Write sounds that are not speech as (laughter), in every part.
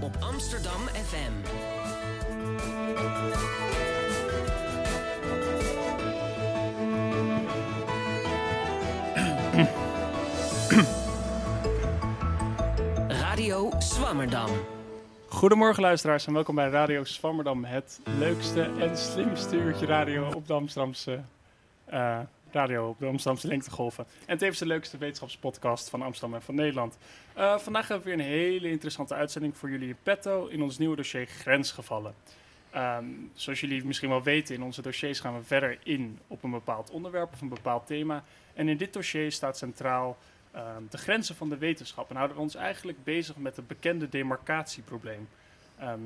op Amsterdam FM. (clears throat) Radio Swammerdam. Goedemorgen luisteraars en welkom bij Radio Swammerdam, het leukste en slimste uurtje radio op de Amsterdamse eh, radio op de Amsterdamse lengtegolven. En tevens de leukste wetenschapspodcast van Amsterdam en van Nederland. Eh, vandaag hebben we weer een hele interessante uitzending voor jullie in petto in ons nieuwe dossier Grensgevallen. Ehm, zoals jullie misschien wel weten, in onze dossiers gaan we verder in op een bepaald onderwerp of een bepaald thema. En in dit dossier staat centraal ehm, de grenzen van de wetenschap. En houden we ons eigenlijk bezig met het bekende demarcatieprobleem. Ehm,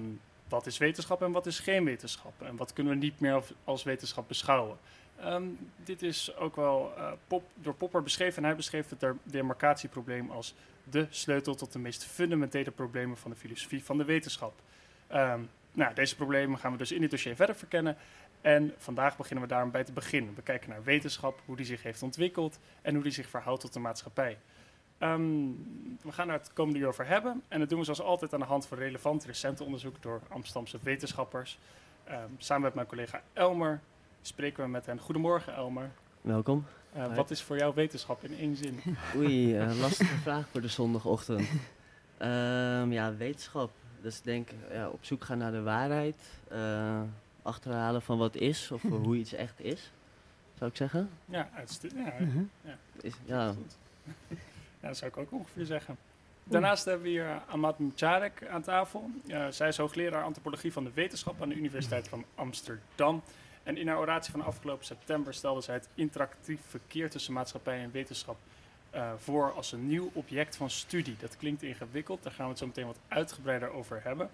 wat is wetenschap en wat is geen wetenschap? En wat kunnen we niet meer als- als wetenschap beschouwen? Ehm, dit is ook wel eh, Pop, door Popper beschreven en hij beschreef het demarcatieprobleem als de sleutel tot de meest fundamentele problemen van de filosofie van de wetenschap. Ehm, nou, deze problemen gaan we dus in dit dossier verder verkennen. En vandaag beginnen we daarom bij te begin. We kijken naar wetenschap, hoe die zich heeft ontwikkeld en hoe die zich verhoudt tot de maatschappij. Ehm, we gaan daar het komende uur over hebben. En dat doen we zoals altijd aan de hand van relevant recente onderzoek door Amsterdamse wetenschappers. Samen met mijn collega Elmer spreken we met hen. Goedemorgen Elmer. Welkom. Eh, wat is voor jou wetenschap in één zin? (laughs) Oei, eh, lastige vraag voor de zondagochtend. Ehm, ja, wetenschap. Dus ik denk ja, op zoek gaan naar de waarheid. eh, achterhalen van wat is of voor hoe iets echt is. Zou ik zeggen? Ja, uitstu- ja, Is, ja. Ja, dat zou ik ook ongeveer zeggen. Daarnaast hebben we hier Amat Mcharek aan tafel. Eh, zij is hoogleraar antropologie van de wetenschap aan de Universiteit van Amsterdam. En in haar oratie van afgelopen september stelde zij het interactief verkeer tussen maatschappij en wetenschap eh, voor als een nieuw object van studie. Dat klinkt ingewikkeld, daar gaan we het zo meteen wat uitgebreider over hebben.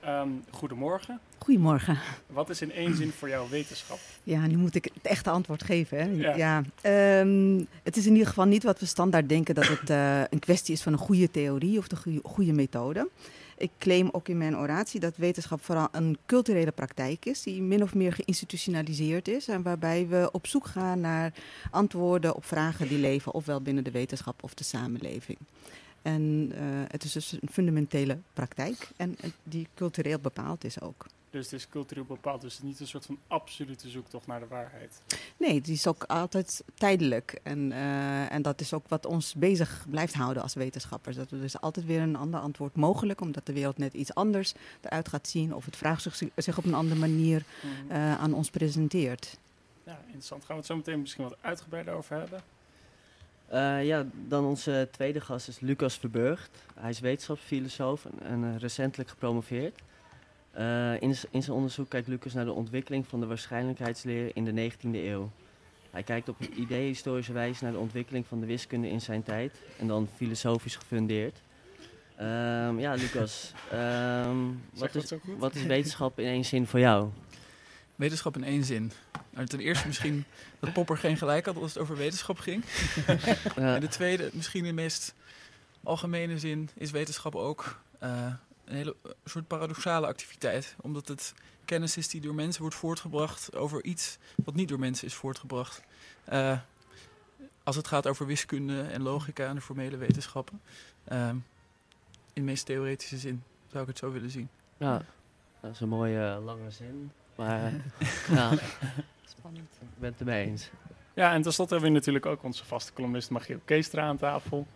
Ehm, goedemorgen. Goedemorgen. Wat is in één zin voor jou wetenschap? Ja, nu moet ik het echte antwoord geven. Hè? Ja. Ja. ehm, het is in ieder geval niet wat we standaard denken dat het eh, een kwestie is van een goede theorie of de goede, goede methode. Ik claim ook in mijn oratie dat wetenschap vooral een culturele praktijk is die min of meer geïnstitutionaliseerd is en waarbij we op zoek gaan naar antwoorden op vragen die leven ofwel binnen de wetenschap of de samenleving. En eh, het is dus een fundamentele praktijk en eh, die cultureel bepaald is ook. Dus het is cultureel bepaald, dus het is niet een soort van absolute zoektocht naar de waarheid. Nee, die is ook altijd tijdelijk. En, eh, en dat is ook wat ons bezig blijft houden als wetenschappers. Dat er dus altijd weer een ander antwoord mogelijk, omdat de wereld net iets anders eruit gaat zien. Of het vraagstuk zich- zich op een andere manier Mhm. eh, aan ons presenteert. Ja, interessant. Gaan we het zo meteen misschien wat uitgebreider over hebben. Eh, ja, dan onze tweede gast is Lucas Verburgt. Hij is wetenschapsfilosoof en, en recentelijk gepromoveerd. Eh, in, zijn onderzoek kijkt Lucas naar de ontwikkeling van de waarschijnlijkheidsleer in de 19e eeuw. Hij kijkt op ideehistorische wijze naar de ontwikkeling van de wiskunde in zijn tijd en dan filosofisch gefundeerd. Ehm, ja, Lucas, ehm, wat, is, wat is (laughs) wetenschap in één zin voor jou? Wetenschap in één zin. Nou, ten eerste misschien (laughs) dat Popper geen gelijk had als het over wetenschap ging. (laughs) Eh, En de tweede, misschien in de meest algemene zin, is wetenschap ook eh, een hele eh, soort paradoxale activiteit. Omdat het kennis is die door mensen wordt voortgebracht over iets wat niet door mensen is voortgebracht. Eh, als het gaat over wiskunde en logica en de formele wetenschappen. Ehm, in de meest theoretische zin zou ik het zo willen zien. ja, dat is een mooie eh, lange zin, maar (laughs) ja, Spannend. ik ben het ermee eens. Ja, en tenslotte hebben we natuurlijk ook onze vaste columnist Magiel Keestra aan tafel.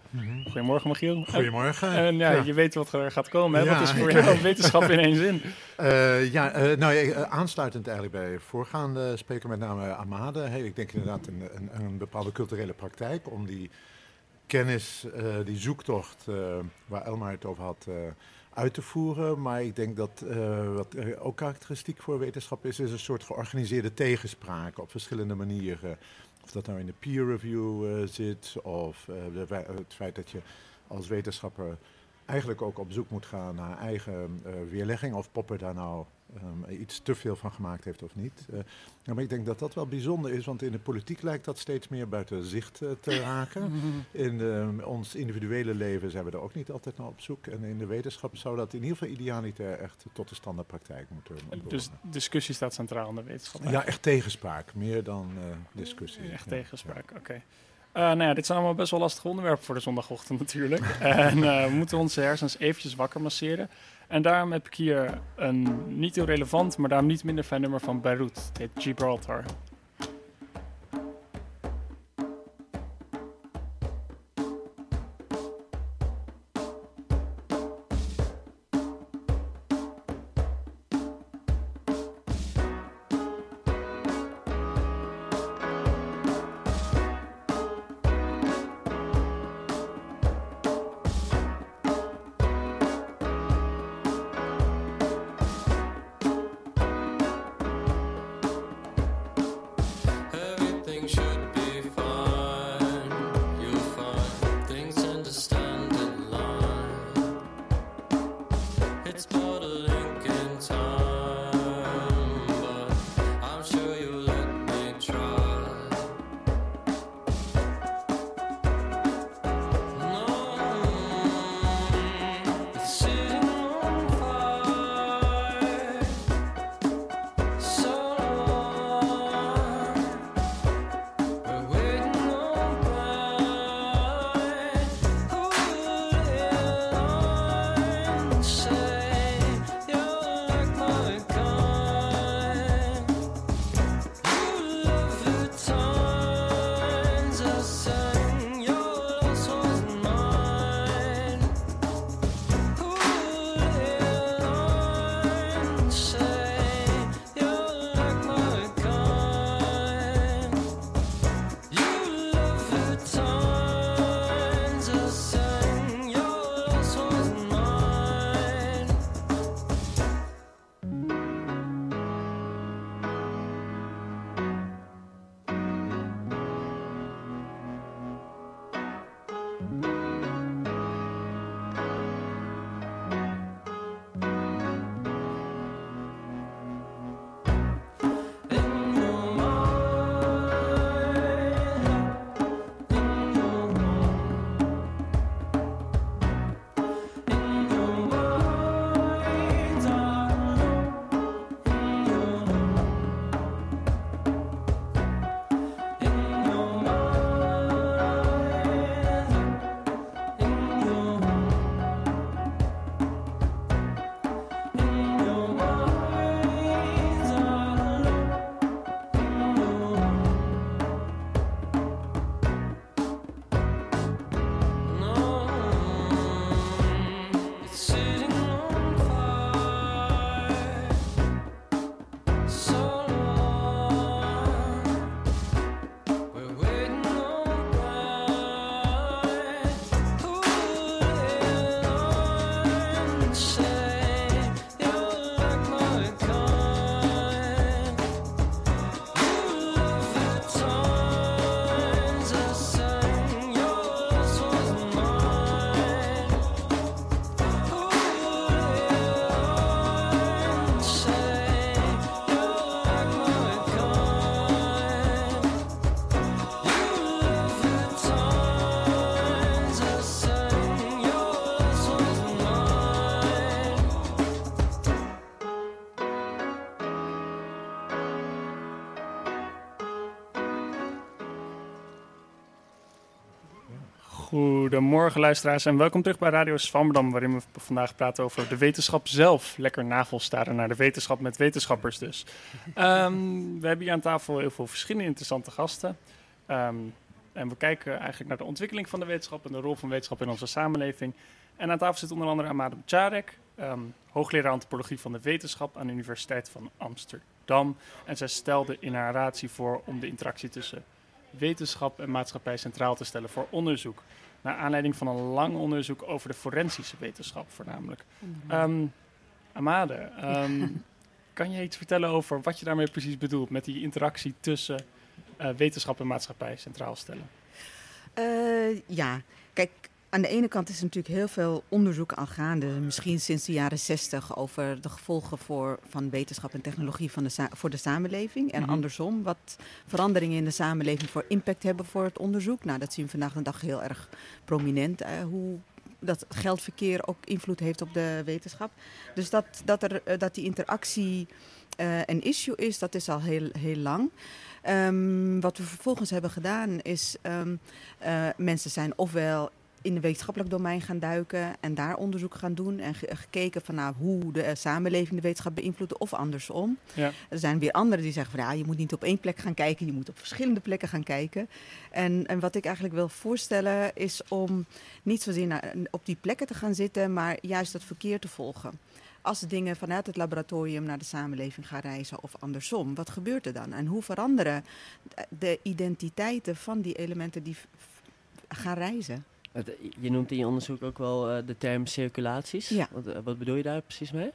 Goedemorgen Magiel. Goedemorgen. En ja, Ja. je weet wat er gaat komen. Hè? Ja, wat is voor jou wetenschap in één zin? (laughs) Eh, ja, eh, nou, ja, eh, aansluitend eigenlijk bij voorgaande spreker, met name Amade. Hey, ik denk inderdaad een, een, een bepaalde culturele praktijk om die kennis, die zoektocht waar Elmar het over had, uit te voeren. Maar ik denk dat wat ook karakteristiek voor wetenschap is, is een soort georganiseerde tegenspraak op verschillende manieren. Of dat nou in de peer review eh, zit, of eh, het feit dat je als wetenschapper eigenlijk ook op zoek moet gaan naar eigen eh, weerlegging. Of Popper daar nou ehm, iets te veel van gemaakt heeft of niet. Eh, maar ik denk dat dat wel bijzonder is, want in de politiek lijkt dat steeds meer buiten zicht eh, te raken. (laughs) In ehm, ons individuele leven zijn we er ook niet altijd naar op zoek. En in de wetenschap zou dat in ieder geval idealiter echt tot de standaardpraktijk moeten behoren. Dus discussie staat centraal in de wetenschap. ja, echt tegenspraak, meer dan eh, discussie. Echt Ja. tegenspraak, oké. Uh, nou ja, dit zijn allemaal best wel lastige onderwerpen voor de zondagochtend natuurlijk. (laughs) en uh, we moeten onze hersens eventjes wakker masseren. En daarom heb ik hier een niet heel relevant, maar daarom niet minder fijn nummer van Beirut. Het heet Gibraltar. Goedemorgen luisteraars en welkom terug bij Radio Swammerdam, waarin we vandaag praten over de wetenschap zelf. Lekker navelstaren naar de wetenschap met wetenschappers dus. Ehm, we hebben hier aan tafel heel veel verschillende interessante gasten. Ehm, en we kijken eigenlijk naar de ontwikkeling van de wetenschap en de rol van wetenschap in onze samenleving. En aan tafel zit onder andere Amadou Czarek, um, hoogleraar antropologie van de wetenschap aan de Universiteit van Amsterdam. En zij stelde in haar ratie voor om de interactie tussen wetenschap en maatschappij centraal te stellen voor onderzoek. Naar aanleiding van een lang onderzoek over de forensische wetenschap voornamelijk. Um, Amade, ehm, (laughs) kan je iets vertellen over wat je daarmee precies bedoelt met die interactie tussen uh, wetenschap en maatschappij centraal stellen? Uh, ja, kijk, aan de ene kant is er natuurlijk heel veel onderzoek al gaande, misschien sinds de jaren zestig, over de gevolgen voor, van wetenschap en technologie van de voor de samenleving. En mhm. andersom, wat veranderingen in de samenleving voor impact hebben voor het onderzoek. Nou, dat zien we vandaag de dag heel erg prominent. Hoe dat geldverkeer ook invloed heeft op de wetenschap. Dus dat, dat, er, eh, dat die interactie eh, een issue is, dat is al heel, heel lang. Ehm, wat we vervolgens hebben gedaan is, ehm, eh, mensen zijn ofwel in het wetenschappelijk domein gaan duiken en daar onderzoek gaan doen en ge- gekeken van nou, hoe de eh, samenleving de wetenschap beïnvloedt of andersom. Ja. Er zijn weer anderen die zeggen van ja, je moet niet op één plek gaan kijken, je moet op verschillende plekken gaan kijken. En, en wat ik eigenlijk wil voorstellen is om niet zozeer naar, op die plekken te gaan zitten, maar juist dat verkeer te volgen. Als dingen vanuit het laboratorium naar de samenleving gaan reizen of andersom, wat gebeurt er dan? En hoe veranderen de identiteiten van die elementen die gaan reizen? Je noemt in je onderzoek ook wel eh, de term circulaties. Ja. Wat, eh, wat bedoel je daar precies mee?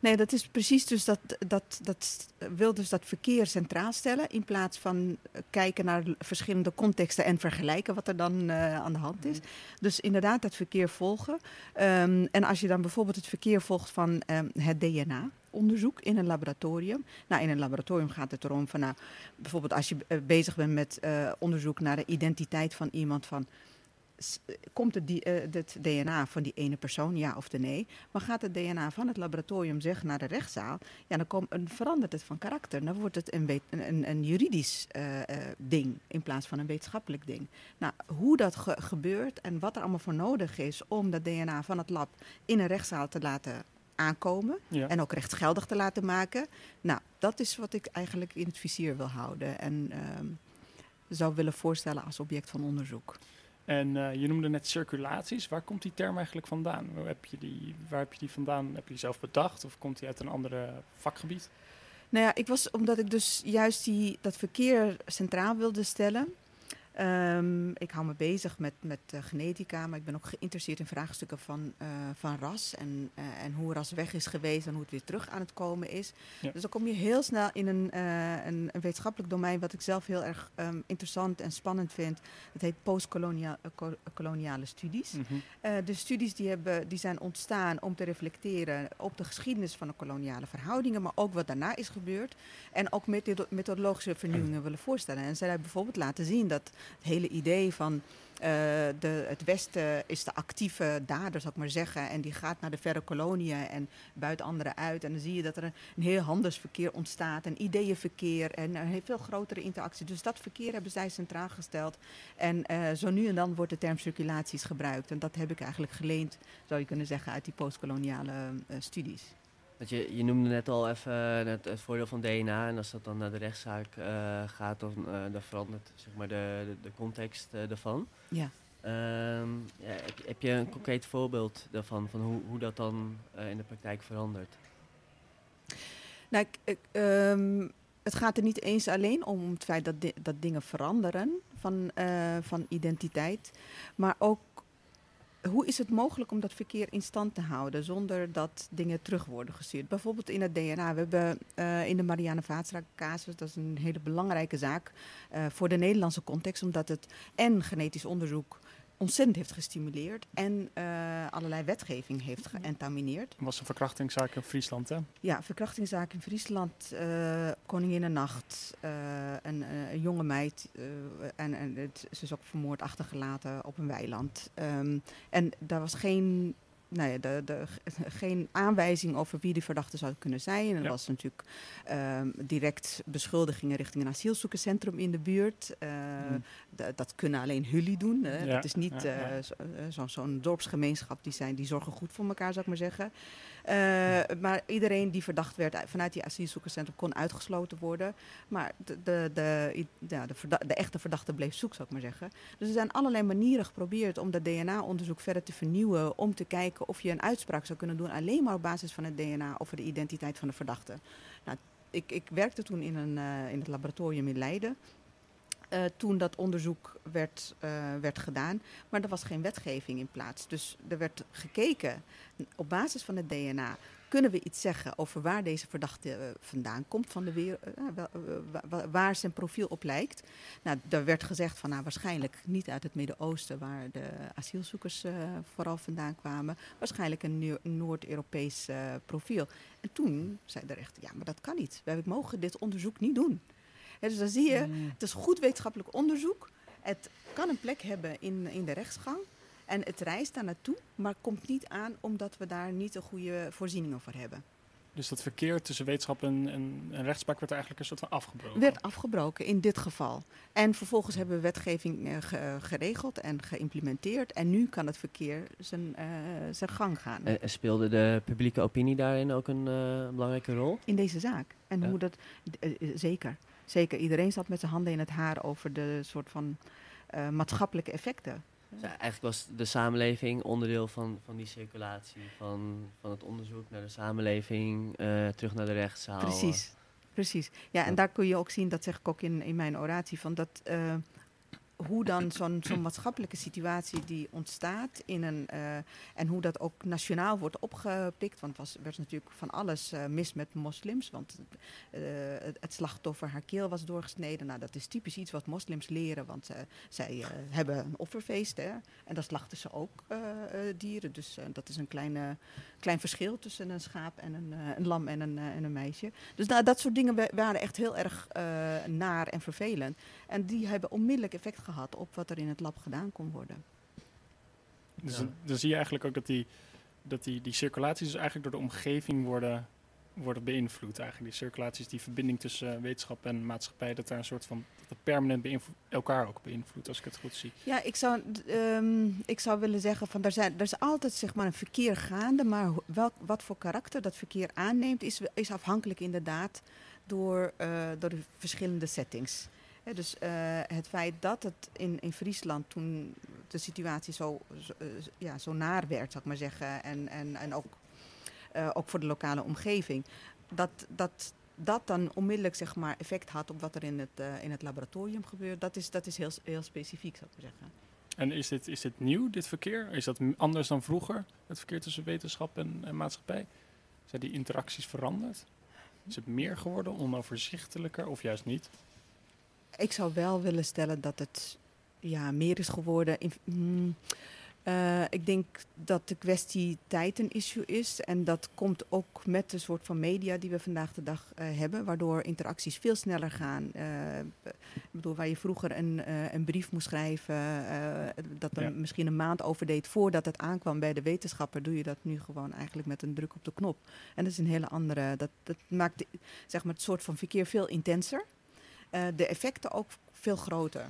Nee, dat is precies dus dat, dat, dat wil dus dat verkeer centraal stellen in plaats van eh, kijken naar verschillende contexten en vergelijken wat er dan eh, aan de hand is. Dus inderdaad dat verkeer volgen. Ehm, en als je dan bijvoorbeeld het verkeer volgt van ehm, het DNA. Onderzoek in een laboratorium. Nou, in een laboratorium gaat het erom van, nou, bijvoorbeeld als je eh, bezig bent met eh, onderzoek naar de identiteit van iemand, van komt het, die, eh, het DNA van die ene persoon, ja of de nee? Maar gaat het DNA van het laboratorium zeggen naar de rechtszaal, ja, dan kom, dan verandert het van karakter. Dan wordt het een, een, een, een juridisch eh, eh, ding in plaats van een wetenschappelijk ding. Nou, hoe dat ge- gebeurt en wat er allemaal voor nodig is om dat DNA van het lab in een rechtszaal te laten aankomen Ja. en ook rechtsgeldig te laten maken. Nou, dat is wat ik eigenlijk in het vizier wil houden en ehm, zou willen voorstellen als object van onderzoek. En eh, je noemde net circulaties. Waar komt die term eigenlijk vandaan? Waar heb je die, waar heb je die vandaan? Heb je die zelf bedacht of komt die uit een andere vakgebied? Nou ja, ik was omdat ik dus juist die, dat verkeer centraal wilde stellen. Ehm, ik hou me bezig met, met eh, genetica, maar ik ben ook geïnteresseerd in vraagstukken van, eh, van ras en, eh, en hoe ras weg is geweest en hoe het weer terug aan het komen is. Ja. Dus dan kom je heel snel in een, een, een wetenschappelijk domein wat ik zelf heel erg ehm, interessant en spannend vind. Dat heet postkoloniale studies. Mhm. De studies die, hebben, die zijn ontstaan om te reflecteren op de geschiedenis van de koloniale verhoudingen, maar ook wat daarna is gebeurd. En ook methodo- methodologische vernieuwingen willen voorstellen. En zij hebben bijvoorbeeld laten zien dat het hele idee van eh, de, het Westen is de actieve dader, zou ik maar zeggen. En die gaat naar de verre koloniën en buit anderen uit. En dan zie je dat er een, een heel handelsverkeer ontstaat, een ideeënverkeer en een veel grotere interactie. Dus dat verkeer hebben zij centraal gesteld. En eh, zo nu en dan wordt de term circulaties gebruikt. En dat heb ik eigenlijk geleend, zou je kunnen zeggen, uit die postkoloniale eh, studies. Want je, je noemde net al even eh, het, het voordeel van DNA. En als dat dan naar de rechtszaak eh, gaat, dan, eh, dan verandert zeg maar, de, de, de context eh, daarvan. Ja. Ehm, ja, heb, heb je een concreet voorbeeld daarvan, van hoe, hoe dat dan in de praktijk verandert? Nou, ik, ehm, het gaat er niet eens alleen om het feit dat, di- dat dingen veranderen van, van identiteit, maar ook hoe is het mogelijk om dat verkeer in stand te houden zonder dat dingen terug worden gestuurd? Bijvoorbeeld in het DNA. We hebben eh, in de Marianne Vaatstra casus, dat is een hele belangrijke zaak eh, voor de Nederlandse context, omdat het en genetisch onderzoek ontzettend heeft gestimuleerd en eh, allerlei wetgeving heeft geëntamineerd. Dat was een verkrachtingszaak in Friesland, hè? Ja, verkrachtingszaak in Friesland, eh Koninginnennacht, eh een, eh, een jonge meid eh, en, en het, ze is ook vermoord achtergelaten op een weiland. Ehm, en daar was geen, nou ja, de, de, geen aanwijzing over wie die verdachte zou kunnen zijn. En er Ja. was natuurlijk ehm, direct beschuldigingen richting een asielzoekerscentrum in de buurt. Eh, Mm. d- dat kunnen alleen jullie doen. Hè. Ja, Dat is niet eh, zo- eh, zo- zo'n dorpsgemeenschap, die, zijn, die zorgen goed voor elkaar, zou ik maar zeggen. Eh, maar iedereen die verdacht werd uit- vanuit die asielzoekerscentrum kon uitgesloten worden. Maar de, de, de, ja, de, de echte verdachte bleef zoek, zou ik maar zeggen. Dus er zijn allerlei manieren geprobeerd om dat DNA-onderzoek verder te vernieuwen. Om te kijken of je een uitspraak zou kunnen doen alleen maar op basis van het DNA over de identiteit van de verdachte. Nou, ik, ik werkte toen in, een, eh, in het laboratorium in Leiden. Eh, toen dat onderzoek werd, eh, werd gedaan. Maar er was geen wetgeving in plaats. Dus er werd gekeken op basis van het DNA. Kunnen we iets zeggen over waar deze verdachte eh, vandaan komt van de waar zijn profiel op lijkt? Nou, daar werd gezegd van nou, waarschijnlijk niet uit het Midden-Oosten, waar de asielzoekers vooral vandaan kwamen. Waarschijnlijk een Noord-Europees profiel. En toen zei de rechter, ja, maar dat kan niet. Wij mogen dit onderzoek niet doen. Dus dan zie je, Mm. het is goed wetenschappelijk onderzoek. Het kan een plek hebben in, in de rechtsgang. En het reist daar naartoe, maar komt niet aan omdat we daar niet een goede voorzieningen voor hebben. Dus dat verkeer tussen wetenschap en, en, en rechtspraak werd eigenlijk een soort van afgebroken. werd afgebroken in dit geval. En vervolgens hebben we wetgeving eh, ge- geregeld en geïmplementeerd. En nu kan het verkeer zijn, eh, zijn gang gaan. En, en speelde de publieke opinie daarin ook een eh, belangrijke rol? in deze zaak. En Ja. hoe dat. eh, eh, zeker. Zeker. Iedereen zat met zijn handen in het haar over de soort van eh, maatschappelijke effecten. Dus eigenlijk was de samenleving onderdeel van, van die circulatie. Van, van het onderzoek naar de samenleving, eh, terug naar de rechtszaal. Precies. Precies. Ja, en Ja. daar kun je ook zien, dat zeg ik ook in, in mijn oratie, van dat. eh, hoe dan zo'n zo'n maatschappelijke situatie die ontstaat in een, eh, en hoe dat ook nationaal wordt opgepikt. Want was, werd natuurlijk van alles eh, mis met moslims. Want eh, het, slachtoffer, haar keel was doorgesneden. Nou, dat is typisch iets wat moslims leren, want zij hebben een offerfeest. Hè, en dan slachten ze ook dieren. Dus dat is een kleine, klein verschil tussen een schaap en een, een lam en een, en een meisje. Dus nou, dat soort dingen wa- waren echt heel erg naar en vervelend. En die hebben onmiddellijk effect gehad op wat er in het lab gedaan kon worden. Dus Ja. dan, zie je eigenlijk ook dat die, dat die, die circulaties dus eigenlijk door de omgeving worden, worden beïnvloed. Eigenlijk die circulaties, die verbinding tussen eh, wetenschap en maatschappij, dat daar een soort van dat het permanent beïnvloed, elkaar ook beïnvloedt, als ik het goed zie. Ja, ik zou, ehm, ik zou willen zeggen van er, zijn, er is altijd zeg maar, een verkeer gaande, maar welk, wat voor karakter dat verkeer aanneemt, is, is afhankelijk inderdaad door, eh, door de verschillende settings. Dus eh, het feit dat het in, in Friesland toen de situatie zo, eh, ja, zo naar werd, zou ik maar zeggen, en, en, en ook, eh, ook voor de lokale omgeving, dat, dat, dat dan onmiddellijk zeg maar, effect had op wat er in het, in het laboratorium gebeurt, dat is, dat is heel, heel specifiek, zou ik maar zeggen. En is dit, is dit nieuw, dit verkeer? Is dat anders dan vroeger, het verkeer tussen wetenschap en, en maatschappij? Zijn die interacties veranderd? Is het meer geworden, onoverzichtelijker of juist niet? Ik zou wel willen stellen dat het ja, meer is geworden. In, mm, eh, ik denk dat de kwestie tijd een issue is. En dat komt ook met de soort van media die we vandaag de dag eh, hebben. Waardoor interacties veel sneller gaan. Eh, ik bedoel, waar je vroeger een, een brief moest schrijven. dat er Ja. misschien een maand over deed voordat het aankwam bij de wetenschapper. Doe je dat nu gewoon eigenlijk met een druk op de knop. En dat is een hele andere. Dat, dat maakt zeg maar, het soort van verkeer veel intenser. Eh, de effecten ook veel groter,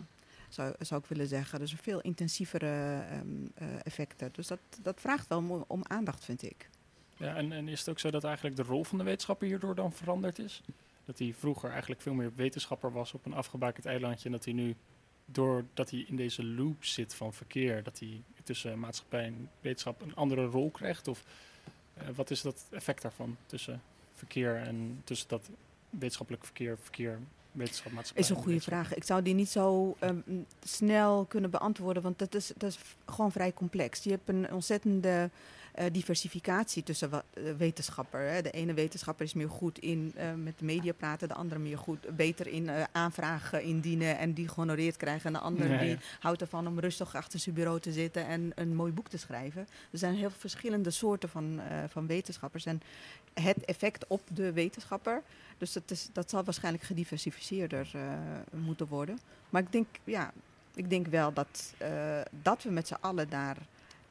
zou, zou ik willen zeggen. Dus veel intensievere ehm, eh, effecten. Dus dat, dat vraagt wel om, aandacht, vind ik. Ja, en, en is het ook zo dat eigenlijk de rol van de wetenschapper hierdoor dan veranderd is? Dat hij vroeger eigenlijk veel meer wetenschapper was op een afgebakend eilandje. En dat hij nu, doordat hij in deze loop zit van verkeer, dat hij tussen maatschappij en wetenschap een andere rol krijgt? Of eh, wat is dat effect daarvan tussen verkeer en tussen dat wetenschappelijk verkeer, verkeer, wetenschap, maatschappij? Is een en goede vraag. Ik zou die niet zo ehm, snel kunnen beantwoorden, want dat is, dat is gewoon vrij complex. Je hebt een ontzettende eh, diversificatie tussen wa- eh, wetenschapper. Hè. De ene wetenschapper is meer goed in eh, met de media praten, de andere meer goed, beter in aanvragen indienen en die gehonoreerd krijgen. En de andere Ja, ja. die houdt ervan om rustig achter zijn bureau te zitten en een mooi boek te schrijven. Er zijn heel verschillende soorten van, van wetenschappers. En het effect op de wetenschapper dus dat, is, dat zal waarschijnlijk gediversifieerder eh, moeten worden. Maar ik denk, ja, ik denk wel dat, dat we met z'n allen daar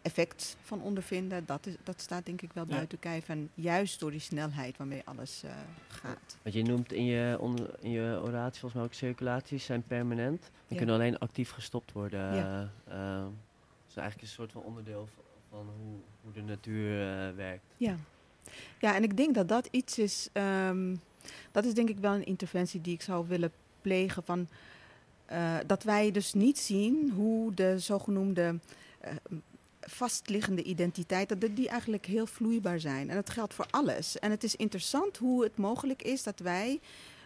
effect van ondervinden. Dat, is, dat staat denk ik wel Ja. buiten kijf. En juist door die snelheid waarmee alles eh, gaat. Wat je noemt in je, in je oratie, volgens mij ook circulaties, zijn permanent. En Ja. kunnen alleen actief gestopt worden. Ja. eh, eh, dus eigenlijk een soort van onderdeel van, hoe, hoe de natuur eh, werkt. Ja. ja, en ik denk dat dat iets is. ehm, dat is denk ik wel een interventie die ik zou willen plegen. Van, dat wij dus niet zien hoe de zogenoemde vastliggende identiteiten, dat die eigenlijk heel vloeibaar zijn. En dat geldt voor alles. En het is interessant hoe het mogelijk is dat wij.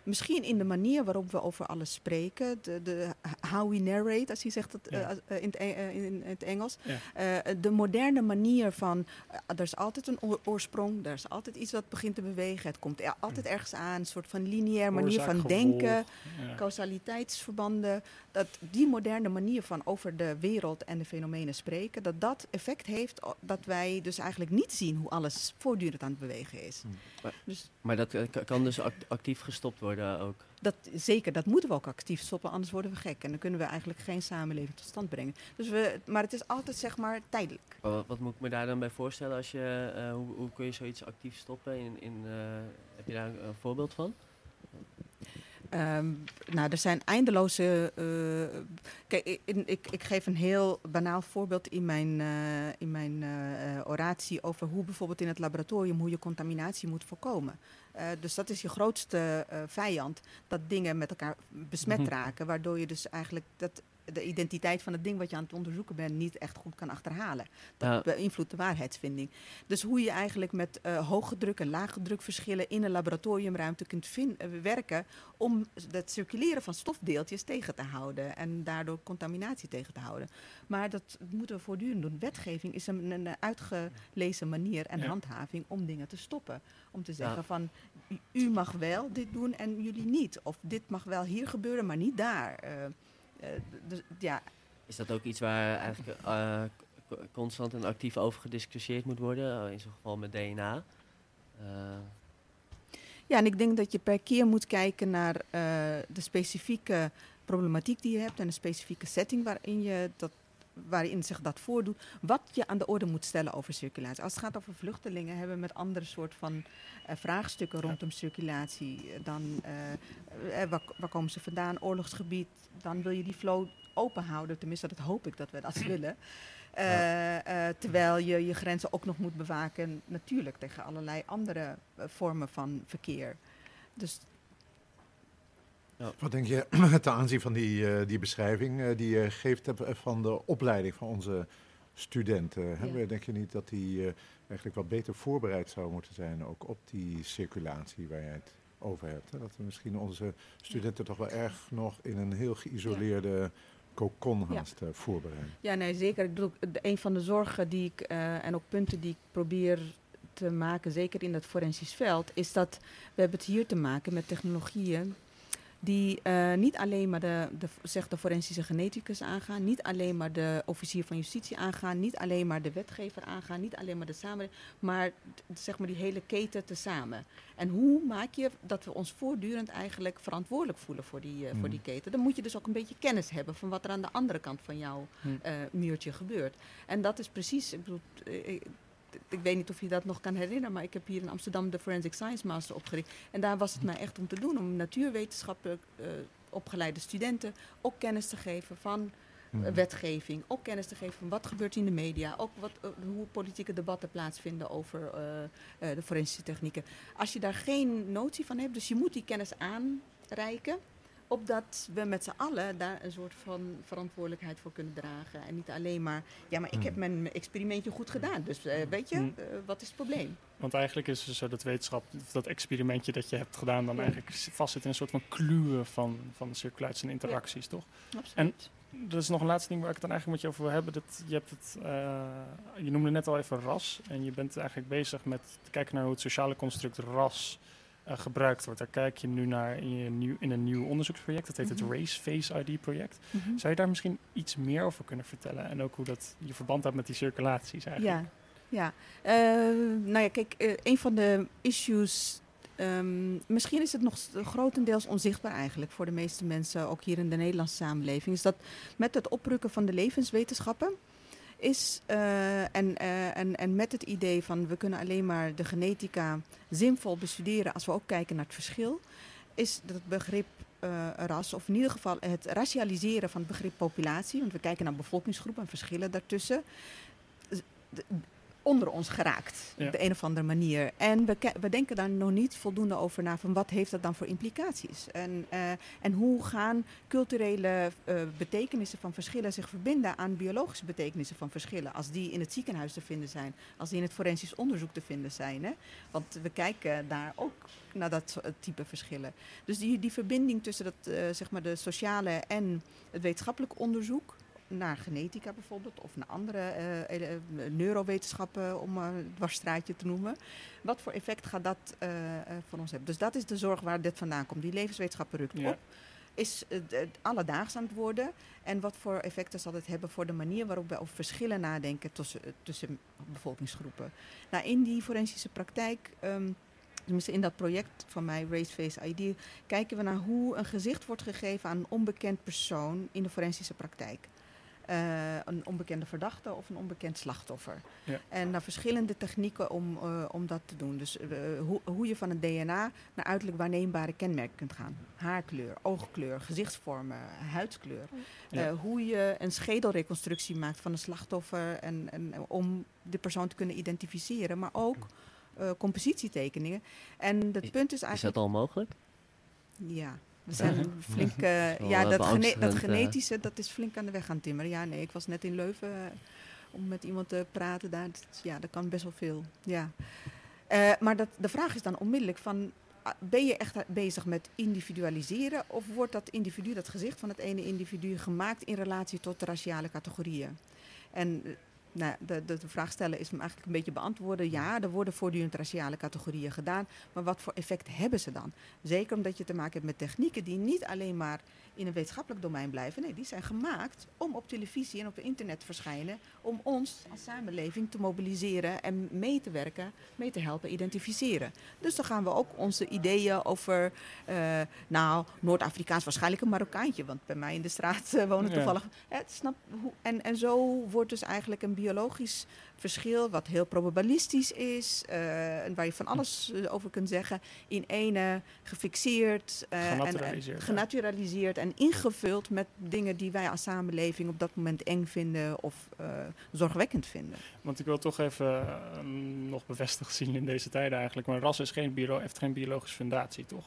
Misschien in de manier waarop we over alles spreken, de, de, how we narrate, als je zegt dat eh, Ja. eh, in, het, E- eh, in het Engels. Ja. Eh, de moderne manier van, er is altijd een oor- oorsprong, er is altijd iets wat begint te bewegen, het komt er altijd ergens aan, een soort van lineair manier van Oorzaak, denken, gevolg, causaliteitsverbanden, dat die moderne manier van over de wereld en de fenomenen spreken, dat dat effect heeft dat wij dus eigenlijk niet zien hoe alles voortdurend aan het bewegen is. Maar- Dus Maar dat ka- kan dus act- actief gestopt worden worden ook. Dat, zeker, dat moeten we ook actief stoppen, anders worden we gek. En dan kunnen we eigenlijk geen samenleving tot stand brengen. Dus we, maar het is altijd zeg maar tijdelijk. Maar Wat, wat moet ik me daar dan bij voorstellen? Als je, eh, hoe, hoe kun je zoiets actief stoppen? In, in, eh, heb je daar een voorbeeld van? Ehm, nou, er zijn eindeloze. eh, kijk, ik, ik, ik geef een heel banaal voorbeeld in mijn, in mijn oratie over hoe bijvoorbeeld in het laboratorium hoe je contaminatie moet voorkomen. Eh, dus dat is je grootste eh, vijand, dat dingen met elkaar besmet Mhm. raken, waardoor je dus eigenlijk dat de identiteit van het ding wat je aan het onderzoeken bent niet echt goed kan achterhalen. Dat Ja. beïnvloedt de waarheidsvinding. Dus hoe je eigenlijk met eh hoge druk en lage druk verschillen in een laboratoriumruimte kunt eh, werken om het circuleren van stofdeeltjes tegen te houden en daardoor contaminatie tegen te houden. Maar dat moeten we voortdurend doen. Wetgeving is een, een uitgelezen manier en Ja. handhaving om dingen te stoppen. Om te zeggen Ja. van u, mag wel dit doen en jullie niet. Of dit mag wel hier gebeuren, maar niet daar. Eh, dus, ja, Is dat ook iets waar eigenlijk eh, constant en actief over gediscussieerd moet worden? Eh, in zo'n geval met DNA. Eh, Ja, en ik denk dat je per keer moet kijken naar eh, de specifieke problematiek die je hebt en de specifieke setting waarin je dat waarin zich dat voordoet, wat je aan de orde moet stellen over circulatie. Als het gaat over vluchtelingen, hebben we met andere soort van eh, vraagstukken rondom circulatie. eh, Dan, eh, waar, waar komen ze vandaan? Oorlogsgebied. Dan wil je die flow open houden. Tenminste, dat hoop ik dat we dat willen. Terwijl je je grenzen ook nog moet bewaken, natuurlijk, tegen allerlei andere vormen van verkeer. Dus Wat denk je (clears throat) ten aanzien van die, eh, die beschrijving eh, die je geeft eh, van de opleiding van onze studenten? Hè? Ja. Denk je niet dat die eigenlijk wat beter voorbereid zou moeten zijn ook op die circulatie waar jij het over hebt? Hè? Dat we misschien onze studenten toch wel erg nog in een heel geïsoleerde cocon Ja. haast eh, voorbereiden. Ja, nee, zeker. Ik bedoel, een van de zorgen die ik en ook punten die ik probeer te maken, zeker in het forensisch veld, is dat we hebben het hier te maken met technologieën die eh, niet alleen maar de, de, zeg de forensische geneticus aangaan, niet alleen maar de officier van justitie aangaan, niet alleen maar de wetgever aangaan, niet alleen maar de samenleving, maar zeg maar die hele keten tezamen. En hoe maak je dat we ons voortdurend eigenlijk verantwoordelijk voelen voor die, eh, voor Mhm. die keten? Dan moet je dus ook een beetje kennis hebben van wat er aan de andere kant van jouw Hm. eh, muurtje gebeurt. En dat is precies, ik bedoel, ik, weet niet of je dat nog kan herinneren, maar ik heb hier in Amsterdam de Forensic Science Master opgericht. En daar was het mij echt om te doen, om natuurwetenschappelijk eh, opgeleide studenten ook kennis te geven van Mhm. eh, wetgeving, ook kennis te geven van wat gebeurt in de media, ook wat, eh, hoe politieke debatten plaatsvinden over de forensische technieken. Als je daar geen notie van hebt, dus je moet die kennis aanreiken, opdat we met z'n allen daar een soort van verantwoordelijkheid voor kunnen dragen. En niet alleen maar, ja, maar ik heb Hmm. mijn mijn experimentje goed gedaan, dus eh, weet je, Hmm. eh, wat is het probleem? Want eigenlijk is het zo dat wetenschap, dat experimentje dat je hebt gedaan, dan eigenlijk vastzit in een soort van kluwen van, van circulatie en interacties, toch? Absoluut. Dat is nog een laatste ding waar ik het dan eigenlijk met je over wil hebben. Dat je, hebt het, eh, je noemde net al even ras. En je bent eigenlijk bezig met te kijken naar hoe het sociale construct ras eh, gebruikt wordt. Daar kijk je nu naar in, je nieuw, in een nieuw onderzoeksproject. Dat heet Mhm. het Race Face ID project. Mhm. Zou je daar misschien iets meer over kunnen vertellen? En ook hoe dat je verband hebt met die circulaties eigenlijk? Ja, ja. Eh, nou ja, kijk, eh, een van de issues. ehm, misschien is het nog grotendeels onzichtbaar eigenlijk voor de meeste mensen, ook hier in de Nederlandse samenleving. Is dat met het oprukken van de levenswetenschappen. Is, eh, en, eh, en, en met het idee van we kunnen alleen maar de genetica zinvol bestuderen als we ook kijken naar het verschil, is dat begrip eh, ras, of in ieder geval het racialiseren van het begrip populatie, want we kijken naar bevolkingsgroepen en verschillen daartussen, onder ons geraakt Ja. op de een of andere manier. En we, ke- we denken daar nog niet voldoende over na van wat heeft dat dan voor implicaties? En, eh, en hoe gaan culturele eh, betekenissen van verschillen zich verbinden aan biologische betekenissen van verschillen? Als die in het ziekenhuis te vinden zijn, als die in het forensisch onderzoek te vinden zijn. Hè? Want we kijken daar ook naar dat type verschillen. Dus die, die verbinding tussen dat, eh, zeg maar de sociale en het wetenschappelijk onderzoek naar genetica bijvoorbeeld, of naar andere eh, ele- eh, neurowetenschappen, om het dwarsstraatje te noemen. Wat voor effect gaat dat eh, eh, voor ons hebben? Dus dat is de zorg waar dit vandaan komt. Die levenswetenschappen rukt Ja. op. Is eh, alledaags aan het worden. En wat voor effecten zal het hebben voor de manier waarop we over verschillen nadenken tussen, eh, tussen bevolkingsgroepen? Nou, in die forensische praktijk ehm, tenminste in dat project van mij, Race Face ID, kijken we naar hoe een gezicht wordt gegeven aan een onbekend persoon in de forensische praktijk. Eh, een onbekende verdachte of een onbekend slachtoffer. Ja. En naar verschillende technieken om, eh, om dat te doen. Dus eh, hoe, hoe je van het DNA naar uiterlijk waarneembare kenmerken kunt gaan. Haarkleur, oogkleur, gezichtsvormen, huidskleur. Ja. Eh, hoe je een schedelreconstructie maakt van een slachtoffer en, en, om de persoon te kunnen identificeren. Maar ook eh, compositietekeningen. En het Is- punt is Is eigenlijk... dat al mogelijk? Ja, we zijn flink. (laughs) eh, ja, eh, dat, gene- dat genetische, dat is flink aan de weg gaan timmeren. Ja, nee, ik was net in Leuven eh, om met iemand te praten daar. Dat ja, dat kan best wel veel. Ja. Maar dat, de vraag is dan onmiddellijk van. ah, Ben je echt bezig met individualiseren of wordt dat individu, dat gezicht van het ene individu, gemaakt in relatie tot de raciale categorieën? En nou, de, de, de vraag stellen is hem eigenlijk een beetje beantwoorden. Ja, er worden voortdurend raciale categorieën gedaan, maar wat voor effect hebben ze dan? Zeker omdat je te maken hebt met technieken die niet alleen maar in een wetenschappelijk domein blijven. Nee, die zijn gemaakt om op televisie en op internet te verschijnen. Om ons als samenleving te mobiliseren en mee te werken, mee te helpen identificeren. Dus dan gaan we ook onze ideeën over, eh, nou, Noord-Afrikaans waarschijnlijk een Marokkaantje. Want bij mij in de straat eh, wonen Ja. toevallig. Hè, snap, hoe, en, en zo wordt dus eigenlijk een biologisch verschil, wat heel probabilistisch is, eh, en waar je van alles eh, over kunt zeggen, in ene gefixeerd, eh, en- Genaturaliseerd, en, ja. genaturaliseerd en ingevuld met dingen die wij als samenleving op dat moment eng vinden of zorgwekkend vinden. Want ik wil toch even nog bevestigd zien in deze tijden eigenlijk. Maar ras is geen biolo heeft geen biologische fundatie, toch?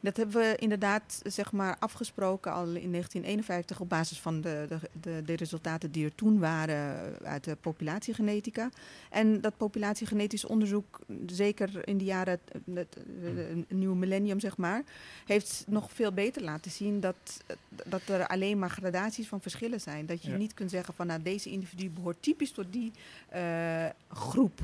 Dat hebben we inderdaad zeg maar, afgesproken al in 1951 op basis van de, de, de, de resultaten die er toen waren uit de populatiegenetica. En dat populatiegenetisch onderzoek, zeker in de jaren, het, nieuwe millennium zeg maar, heeft nog veel beter laten zien dat, dat er alleen maar gradaties van verschillen zijn. Dat je Ja. niet kunt zeggen van nou, deze individu behoort typisch tot die eh, groep.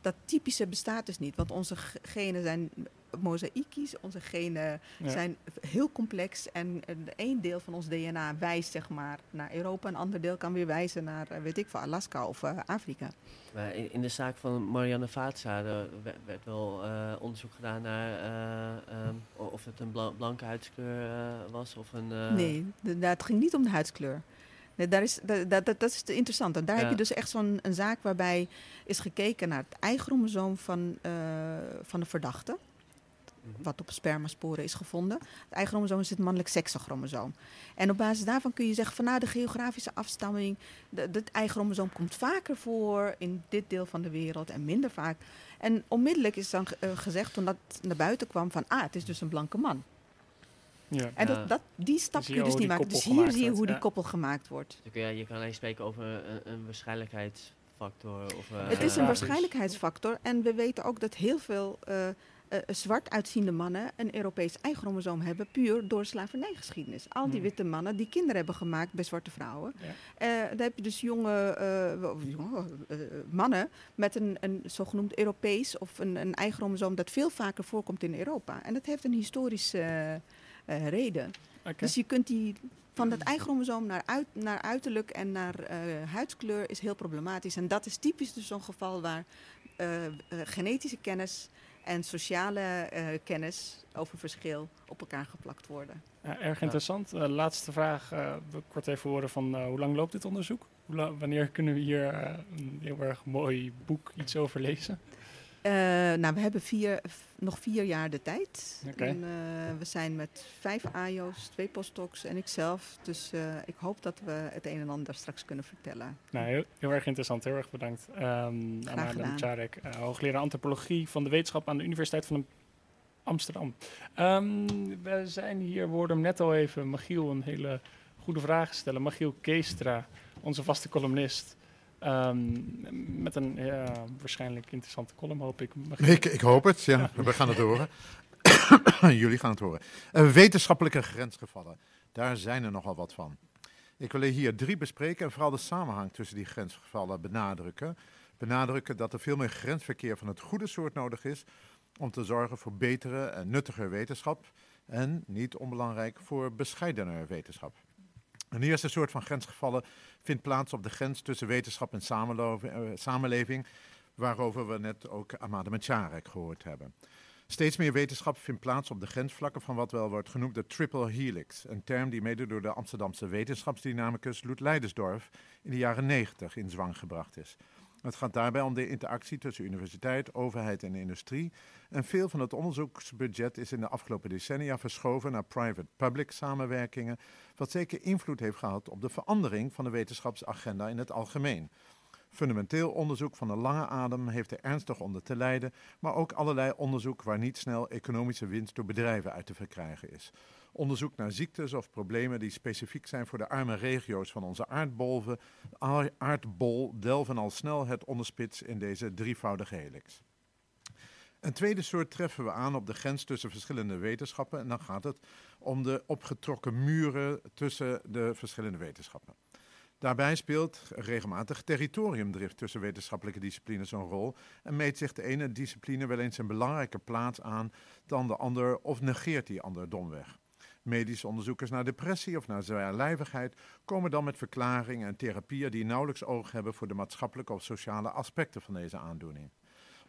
Dat typische bestaat dus niet, want onze genen zijn mozaïkisch, onze genen Ja. zijn heel complex en een één deel van ons DNA wijst zeg maar naar Europa, een ander deel kan weer wijzen naar, eh, weet ik veel, Alaska of eh, Afrika. Maar in, in de zaak van Marianne Vaatza er werd, werd wel eh, onderzoek gedaan naar eh, ehm, of het een bla- blanke huidskleur eh, was of een... eh, Nee, da- het ging niet om de huidskleur. Nee, daar is, da- da- dat, dat is te interessant. En daar Ja. heb je dus echt zo'n een zaak waarbij is gekeken naar het eichromosoom van, eh, van de verdachte. Mhm. wat op spermasporen is gevonden. Het eichromosoom is het mannelijk seksenchromosoom. En op basis daarvan kun je zeggen van nou, de geografische afstamming, de- het eichromosoom komt vaker voor in dit deel van de wereld en minder vaak. En onmiddellijk is dan eh, gezegd toen dat naar buiten kwam van ah, het is dus een blanke man. Ja. En dat, dat, die stap kun je je dus hoe niet maken. Dus hier zie je hoe die koppel gemaakt wordt. Dus ja, je kan alleen spreken over een, een waarschijnlijkheidsfactor. Of, eh, Het is een waarschijnlijkheidsfactor. En we weten ook dat heel veel eh, eh, zwart uitziende mannen een Europees eichromosoom hebben, puur door slavernijgeschiedenis. Al die Hmm. witte mannen die kinderen hebben gemaakt bij zwarte vrouwen. Ja. Eh, daar heb je dus jonge, eh, eh, mannen met een, een zogenoemd Europees of een, een eichromosoom dat veel vaker voorkomt in Europa. En dat heeft een historische eh, eh, reden. Dus je kunt die van dat eichromosoom naar, uit, naar uiterlijk en naar eh, huidskleur is heel problematisch. En dat is typisch dus zo'n geval waar eh, eh, genetische kennis en sociale eh, kennis over verschil op elkaar geplakt worden. Ja, erg interessant. Eh, laatste vraag. eh, ik kort even horen van eh, hoe lang loopt dit onderzoek? Hoe la- wanneer kunnen we hier een heel erg mooi boek iets over lezen? Eh, nou, we hebben vier, nog vier jaar de tijd. En, eh, we zijn met vijf AIO's, twee postdocs en ikzelf. Dus eh, ik hoop dat we het een en ander straks kunnen vertellen. Nou, heel, heel erg interessant. Heel erg bedankt. Um. Mcharek, eh, hoogleraar antropologie van de wetenschap aan de Universiteit van Amsterdam. Ehm, we zijn hier, we hoorden hem net al even, Magiel een hele goede vraag stellen. Magiel Keestra, onze vaste columnist. Ehm, met een ja, waarschijnlijk interessante column, hoop. Ik, ik hoop het, ja. We gaan het horen. (coughs) Jullie gaan het horen. Eh, wetenschappelijke grensgevallen. Daar zijn er nogal wat van. Ik wil hier drie bespreken en vooral de samenhang tussen die grensgevallen benadrukken. Benadrukken dat er veel meer grensverkeer van het goede soort nodig is om te zorgen voor betere en nuttiger wetenschap en, niet onbelangrijk, voor bescheidener wetenschap. Een eerste soort van grensgevallen vindt plaats op de grens tussen wetenschap en eh, samenleving waarover we net ook Amade Macharek gehoord hebben. Steeds meer wetenschap vindt plaats op de grensvlakken van wat wel wordt genoemd de triple helix. Een term die mede door de Amsterdamse wetenschapsdynamicus Loet Leidersdorf in de jaren 90 in zwang gebracht is. Het gaat daarbij om de interactie tussen universiteit, overheid en industrie. En veel van het onderzoeksbudget is in de afgelopen decennia verschoven naar private-public samenwerkingen, wat zeker invloed heeft gehad op de verandering van de wetenschapsagenda in het algemeen. Fundamenteel onderzoek van de lange adem heeft er ernstig onder te lijden, maar ook allerlei onderzoek waar niet snel economische winst door bedrijven uit te verkrijgen is. Onderzoek naar ziektes of problemen die specifiek zijn voor de arme regio's van onze aardbolven, aardbol delven al snel het onderspits in deze drievoudige helix. Een tweede soort treffen we aan op de grens tussen verschillende wetenschappen en dan gaat het om de opgetrokken muren tussen de verschillende wetenschappen. Daarbij speelt regelmatig territoriumdrift tussen wetenschappelijke disciplines een rol en meet zich de ene discipline wel eens een belangrijke plaats aan dan de ander of negeert die ander domweg. Medische onderzoekers naar depressie of naar zwaarlijvigheid komen dan met verklaringen en therapieën die nauwelijks oog hebben voor de maatschappelijke of sociale aspecten van deze aandoening.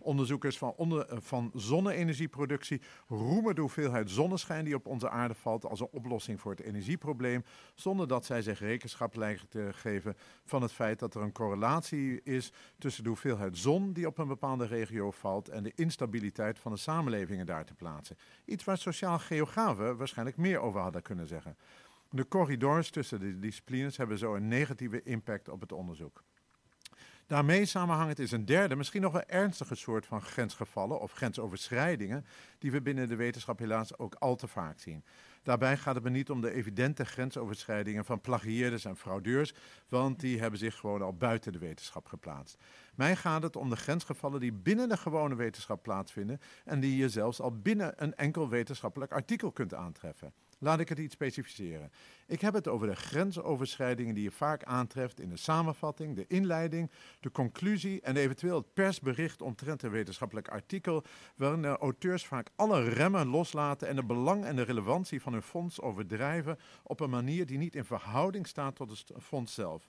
Onderzoekers van, eh, van zonne-energieproductie roemen de hoeveelheid zonneschijn die op onze aarde valt als een oplossing voor het energieprobleem, zonder dat zij zich rekenschap lijken te geven van het feit dat er een correlatie is tussen de hoeveelheid zon die op een bepaalde regio valt en de instabiliteit van de samenlevingen daar te plaatsen. Iets waar sociaal geografen waarschijnlijk meer over hadden kunnen zeggen. De corridors tussen de disciplines hebben zo een negatieve impact op het onderzoek. Daarmee samenhangend is een derde, misschien nog een ernstige soort van grensgevallen of grensoverschrijdingen, die we binnen de wetenschap helaas ook al te vaak zien. Daarbij gaat het me niet om de evidente grensoverschrijdingen van plagieerders en fraudeurs, want die hebben zich gewoon al buiten de wetenschap geplaatst. Mij gaat het om de grensgevallen die binnen de gewone wetenschap plaatsvinden en die je zelfs al binnen een enkel wetenschappelijk artikel kunt aantreffen. Laat ik het iets specificeren. Ik heb het over de grensoverschrijdingen die je vaak aantreft in de samenvatting, de inleiding, de conclusie en eventueel het persbericht omtrent een wetenschappelijk artikel, waarin auteurs vaak alle remmen loslaten en de belang en de relevantie van hun fonds overdrijven op een manier die niet in verhouding staat tot het fonds zelf.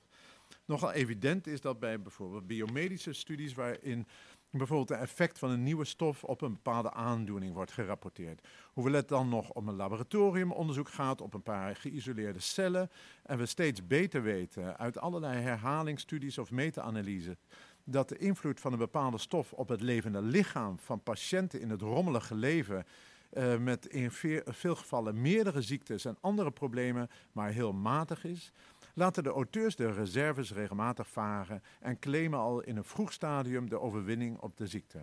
Nogal evident is dat bij bijvoorbeeld biomedische studies waarin bijvoorbeeld het effect van een nieuwe stof op een bepaalde aandoening wordt gerapporteerd. Hoewel het dan nog om een laboratoriumonderzoek gaat op een paar geïsoleerde cellen en we steeds beter weten uit allerlei herhalingsstudies of meta-analyse dat de invloed van een bepaalde stof op het levende lichaam van patiënten in het rommelige leven uh, met in veel gevallen meerdere ziektes en andere problemen maar heel matig is, laten de auteurs de reserves regelmatig varen en claimen al in een vroeg stadium de overwinning op de ziekte.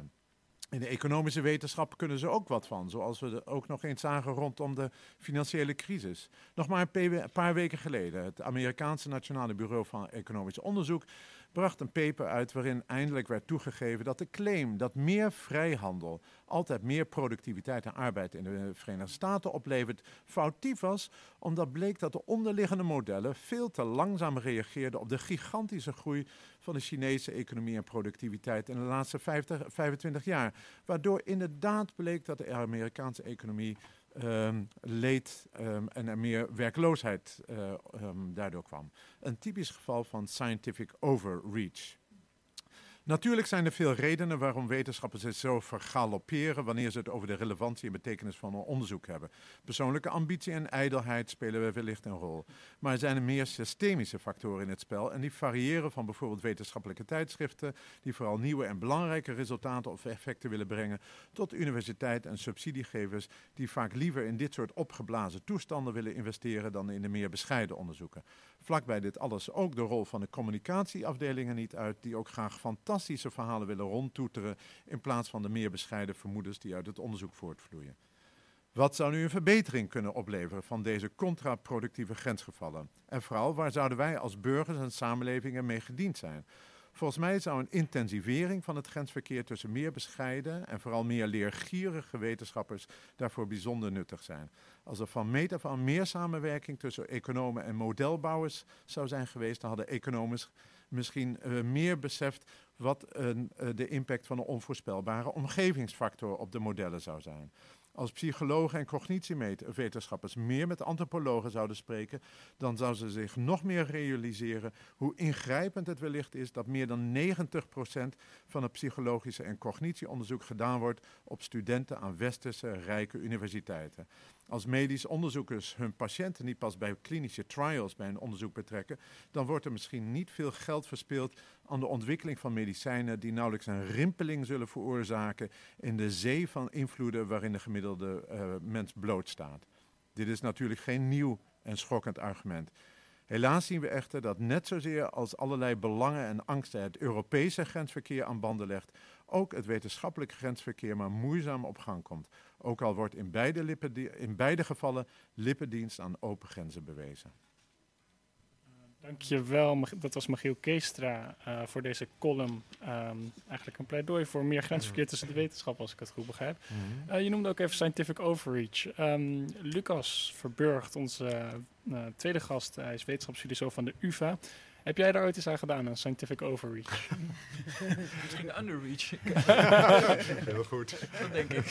In de economische wetenschap kunnen ze ook wat van, zoals we ook nog eens zagen rondom de financiële crisis. Nog maar een paar weken geleden, het Amerikaanse Nationale Bureau van Economisch Onderzoek bracht een paper uit waarin eindelijk werd toegegeven dat de claim dat meer vrijhandel altijd meer productiviteit en arbeid in de Verenigde Staten oplevert, foutief was, omdat bleek dat de onderliggende modellen veel te langzaam reageerden op de gigantische groei van de Chinese economie en productiviteit in de laatste 50, 25 jaar. Waardoor inderdaad bleek dat de Amerikaanse economie um, leed um, en er meer werkloosheid uh, um, daardoor kwam. Een typisch geval van scientific overreach. Natuurlijk zijn er veel redenen waarom wetenschappers zich zo vergalopperen wanneer ze het over de relevantie en betekenis van een onderzoek hebben. Persoonlijke ambitie en ijdelheid spelen wellicht een rol. Maar er zijn er meer systemische factoren in het spel en die variëren van bijvoorbeeld wetenschappelijke tijdschriften die vooral nieuwe en belangrijke resultaten of effecten willen brengen, tot universiteiten en subsidiegevers die vaak liever in dit soort opgeblazen toestanden willen investeren dan in de meer bescheiden onderzoeken. Vlakbij dit alles ook de rol van de communicatieafdelingen niet uit, die ook graag fantastische verhalen willen rondtoeteren in plaats van de meer bescheiden vermoedens die uit het onderzoek voortvloeien. Wat zou nu een verbetering kunnen opleveren van deze contraproductieve grensgevallen? En vooral, waar zouden wij als burgers en samenlevingen mee gediend zijn? Volgens mij zou een intensivering van het grensverkeer tussen meer bescheiden en vooral meer leergierige wetenschappers daarvoor bijzonder nuttig zijn. Als er van meet af aan meer samenwerking tussen economen en modelbouwers zou zijn geweest, dan hadden economen misschien uh, meer beseft wat uh, de impact van een onvoorspelbare omgevingsfactor op de modellen zou zijn. Als psychologen en cognitiewetenschappers meer met antropologen zouden spreken, dan zouden ze zich nog meer realiseren hoe ingrijpend het wellicht is dat meer dan 90% van het psychologische en cognitieonderzoek gedaan wordt op studenten aan westerse rijke universiteiten. Als medisch onderzoekers hun patiënten niet pas bij klinische trials bij een onderzoek betrekken, dan wordt er misschien niet veel geld verspild aan de ontwikkeling van medicijnen die nauwelijks een rimpeling zullen veroorzaken in de zee van invloeden waarin de gemiddelde uh, mens blootstaat. Dit is natuurlijk geen nieuw en schokkend argument. Helaas zien we echter dat net zozeer als allerlei belangen en angsten het Europese grensverkeer aan banden legt, ook het wetenschappelijke grensverkeer maar moeizaam op gang komt. Ook al wordt in beide, in beide gevallen lippendienst aan open grenzen bewezen. Dankjewel, dat was Michiel Keestra uh, voor deze column. Um, eigenlijk een pleidooi voor meer grensverkeer tussen de wetenschap, als ik het goed begrijp. Uh, je noemde ook even scientific overreach. Um, Lucas Verburgt, onze uh, tweede gast, hij is wetenschapsfilosoof van de UvA. Heb jij daar ooit eens aan gedaan, een scientific overreach? Misschien underreach. (laughs) Heel goed. Dat denk ik.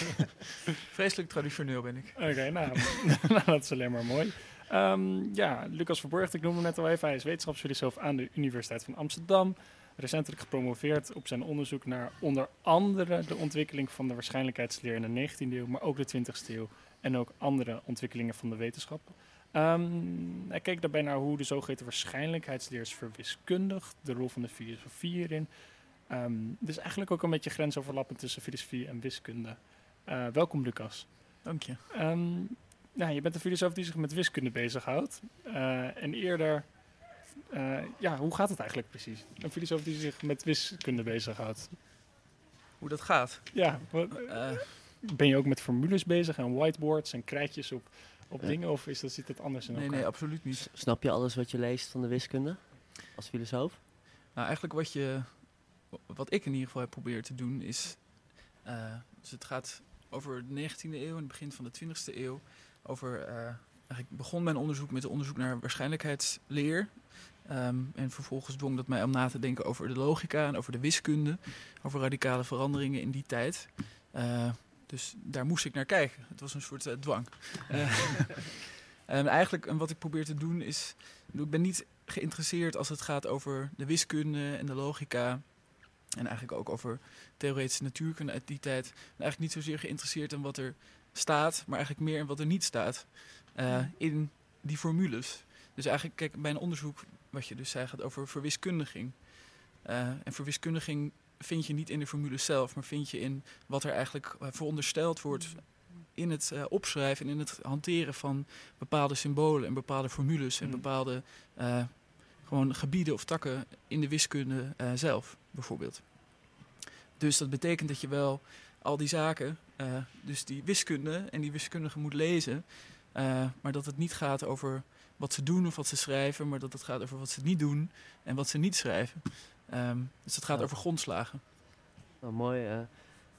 Vreselijk traditioneel ben ik. Oké, nou, (laughs) nou, dat is alleen maar mooi. Um, ja, Lucas Verborgt, ik noemde net al even, hij is wetenschapsfilosoof aan de Universiteit van Amsterdam. Recentelijk gepromoveerd op zijn onderzoek naar onder andere de ontwikkeling van de waarschijnlijkheidsleer in de 19e eeuw, maar ook de 20e eeuw en ook andere ontwikkelingen van de wetenschap. Um, hij keek daarbij naar hoe de zogeheten waarschijnlijkheidsleer is verwiskundigd, de rol van de filosofie hierin. Um, dus eigenlijk ook een beetje grensoverlappend tussen filosofie en wiskunde. Uh, welkom Lucas. Dank je. Um, nou, je bent een filosoof die zich met wiskunde bezighoudt. Uh, en eerder, uh, ja, hoe gaat het eigenlijk precies? Een filosoof die zich met wiskunde bezighoudt. Hoe dat gaat? Ja, wat, ben je ook met formules bezig en whiteboards en krijtjes op op dingen of is dat, zit het anders in nee, elkaar? Nee, absoluut niet. Snap je alles wat je leest van de wiskunde als filosoof? Nou, eigenlijk wat, je, wat ik in ieder geval heb proberen te doen is... Uh, dus het gaat over de 19e eeuw en het begin van de 20e eeuw. Over, uh, eigenlijk begon mijn onderzoek met een onderzoek naar waarschijnlijkheidsleer. Um, en vervolgens dwong dat mij om na te denken over de logica en over de wiskunde. Over radicale veranderingen in die tijd. Uh, dus daar moest ik naar kijken. Het was een soort uh, dwang. uh, (laughs) en eigenlijk en wat ik probeer te doen is... Ik ben niet geïnteresseerd als het gaat over de wiskunde en de logica... en eigenlijk ook over theoretische natuurkunde uit die tijd. Ik ben eigenlijk niet zozeer geïnteresseerd in wat er staat... maar eigenlijk meer in wat er niet staat uh, in die formules. Dus eigenlijk, kijk, bij een onderzoek wat je dus zei gaat over verwiskundiging... en verwiskundiging vind je niet in de formule zelf, maar vind je in wat er eigenlijk eh, verondersteld wordt in het uh, opschrijven en in het hanteren van bepaalde symbolen en bepaalde formules en Mm. bepaalde uh, gewoon gebieden of takken in de wiskunde uh, zelf, bijvoorbeeld. Dus dat betekent dat je wel al die zaken, dus die wiskunde en die wiskundige moet lezen, maar dat het niet gaat over wat ze doen of wat ze schrijven, maar dat het gaat over wat ze niet doen en wat ze niet schrijven. Um, dus het gaat Ja. over grondslagen. Nou, mooi. eh.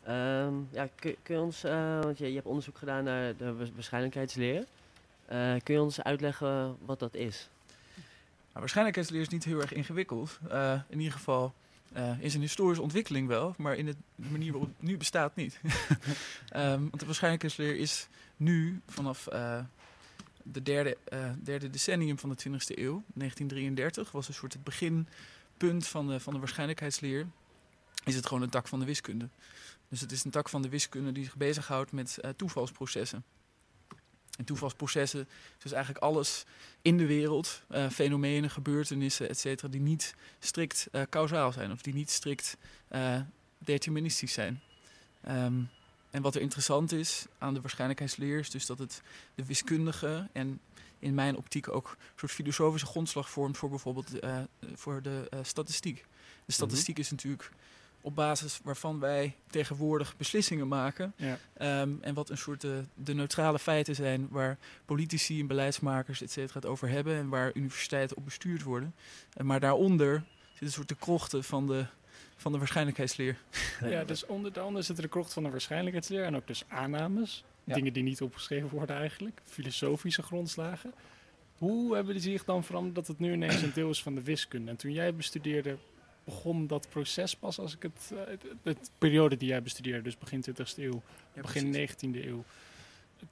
Ehm, ja, kun, kun je ons, eh, want je, je hebt onderzoek gedaan naar de wa- waarschijnlijkheidsleer. Eh, kun je ons uitleggen wat dat is? Nou, waarschijnlijkheidsleer is niet heel erg ingewikkeld. Uh, in ieder geval in zijn historische ontwikkeling wel, maar in de manier waarop het nu bestaat niet. um, (laughs) want de waarschijnlijkheidsleer is nu vanaf de derde, derde decennium van de 20e eeuw, 1933, was een soort het beginpunt van de, van de waarschijnlijkheidsleer. Is het gewoon een tak van de wiskunde. Dus het is een tak van de wiskunde die zich bezighoudt met uh, toevalsprocessen. En toevalsprocessen dus eigenlijk alles in de wereld, uh, fenomenen, gebeurtenissen, et cetera, die niet strikt uh, zijn of die niet strikt deterministisch zijn. Um, en wat er interessant is aan de waarschijnlijkheidsleer is dus dat het de wiskundige en in mijn optiek ook een soort filosofische grondslag vormt voor bijvoorbeeld uh, voor de uh, statistiek. De statistiek mm -hmm. is natuurlijk op basis waarvan wij tegenwoordig beslissingen maken. Ja. Um, en wat een soort de, de, neutrale feiten zijn waar politici en beleidsmakers et cetera, het over hebben en waar universiteiten op bestuurd worden. Maar daaronder zit een soort de krochten van de, van de waarschijnlijkheidsleer. Ja, dus onder, daaronder zit er de krocht van de waarschijnlijkheidsleer en ook dus aannames. Ja. Dingen die niet opgeschreven worden eigenlijk. Filosofische grondslagen. Hoe hebben die zich dan veranderd dat het nu ineens een deel is van de wiskunde? En toen jij bestudeerde, begon dat proces pas als ik het, het, het, periode die jij bestudeerde, dus begin 20e eeuw, Ja, begin precies. 19e eeuw.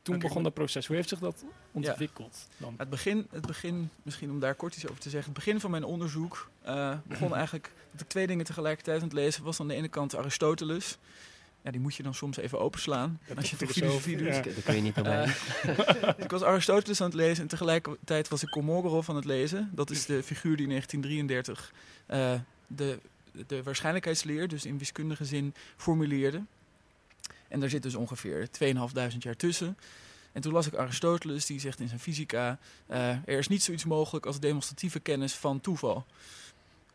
toen begon dat proces. Hoe heeft zich dat ontwikkeld dan? Het begin, het begin, misschien om daar kort iets over te zeggen. Het begin van mijn onderzoek eh, begon (clears throat) eigenlijk dat ik twee dingen tegelijkertijd aan het lezen was. Aan de ene kant Aristoteles. Ja, die moet je dan soms even openslaan. als je toch filosofie doet. ja. Daar kun je niet omheen. Eh, dus (laughs) ik was Aristoteles aan het lezen en tegelijkertijd was ik Kolmogorov aan het lezen. Dat is de figuur die in 1933 eh, de, de waarschijnlijkheidsleer, dus in wiskundige zin, formuleerde. En daar zit dus ongeveer 2.500 jaar tussen. En toen las ik Aristoteles, die zegt in zijn fysica... eh, er is niet zoiets mogelijk als demonstratieve kennis van toeval.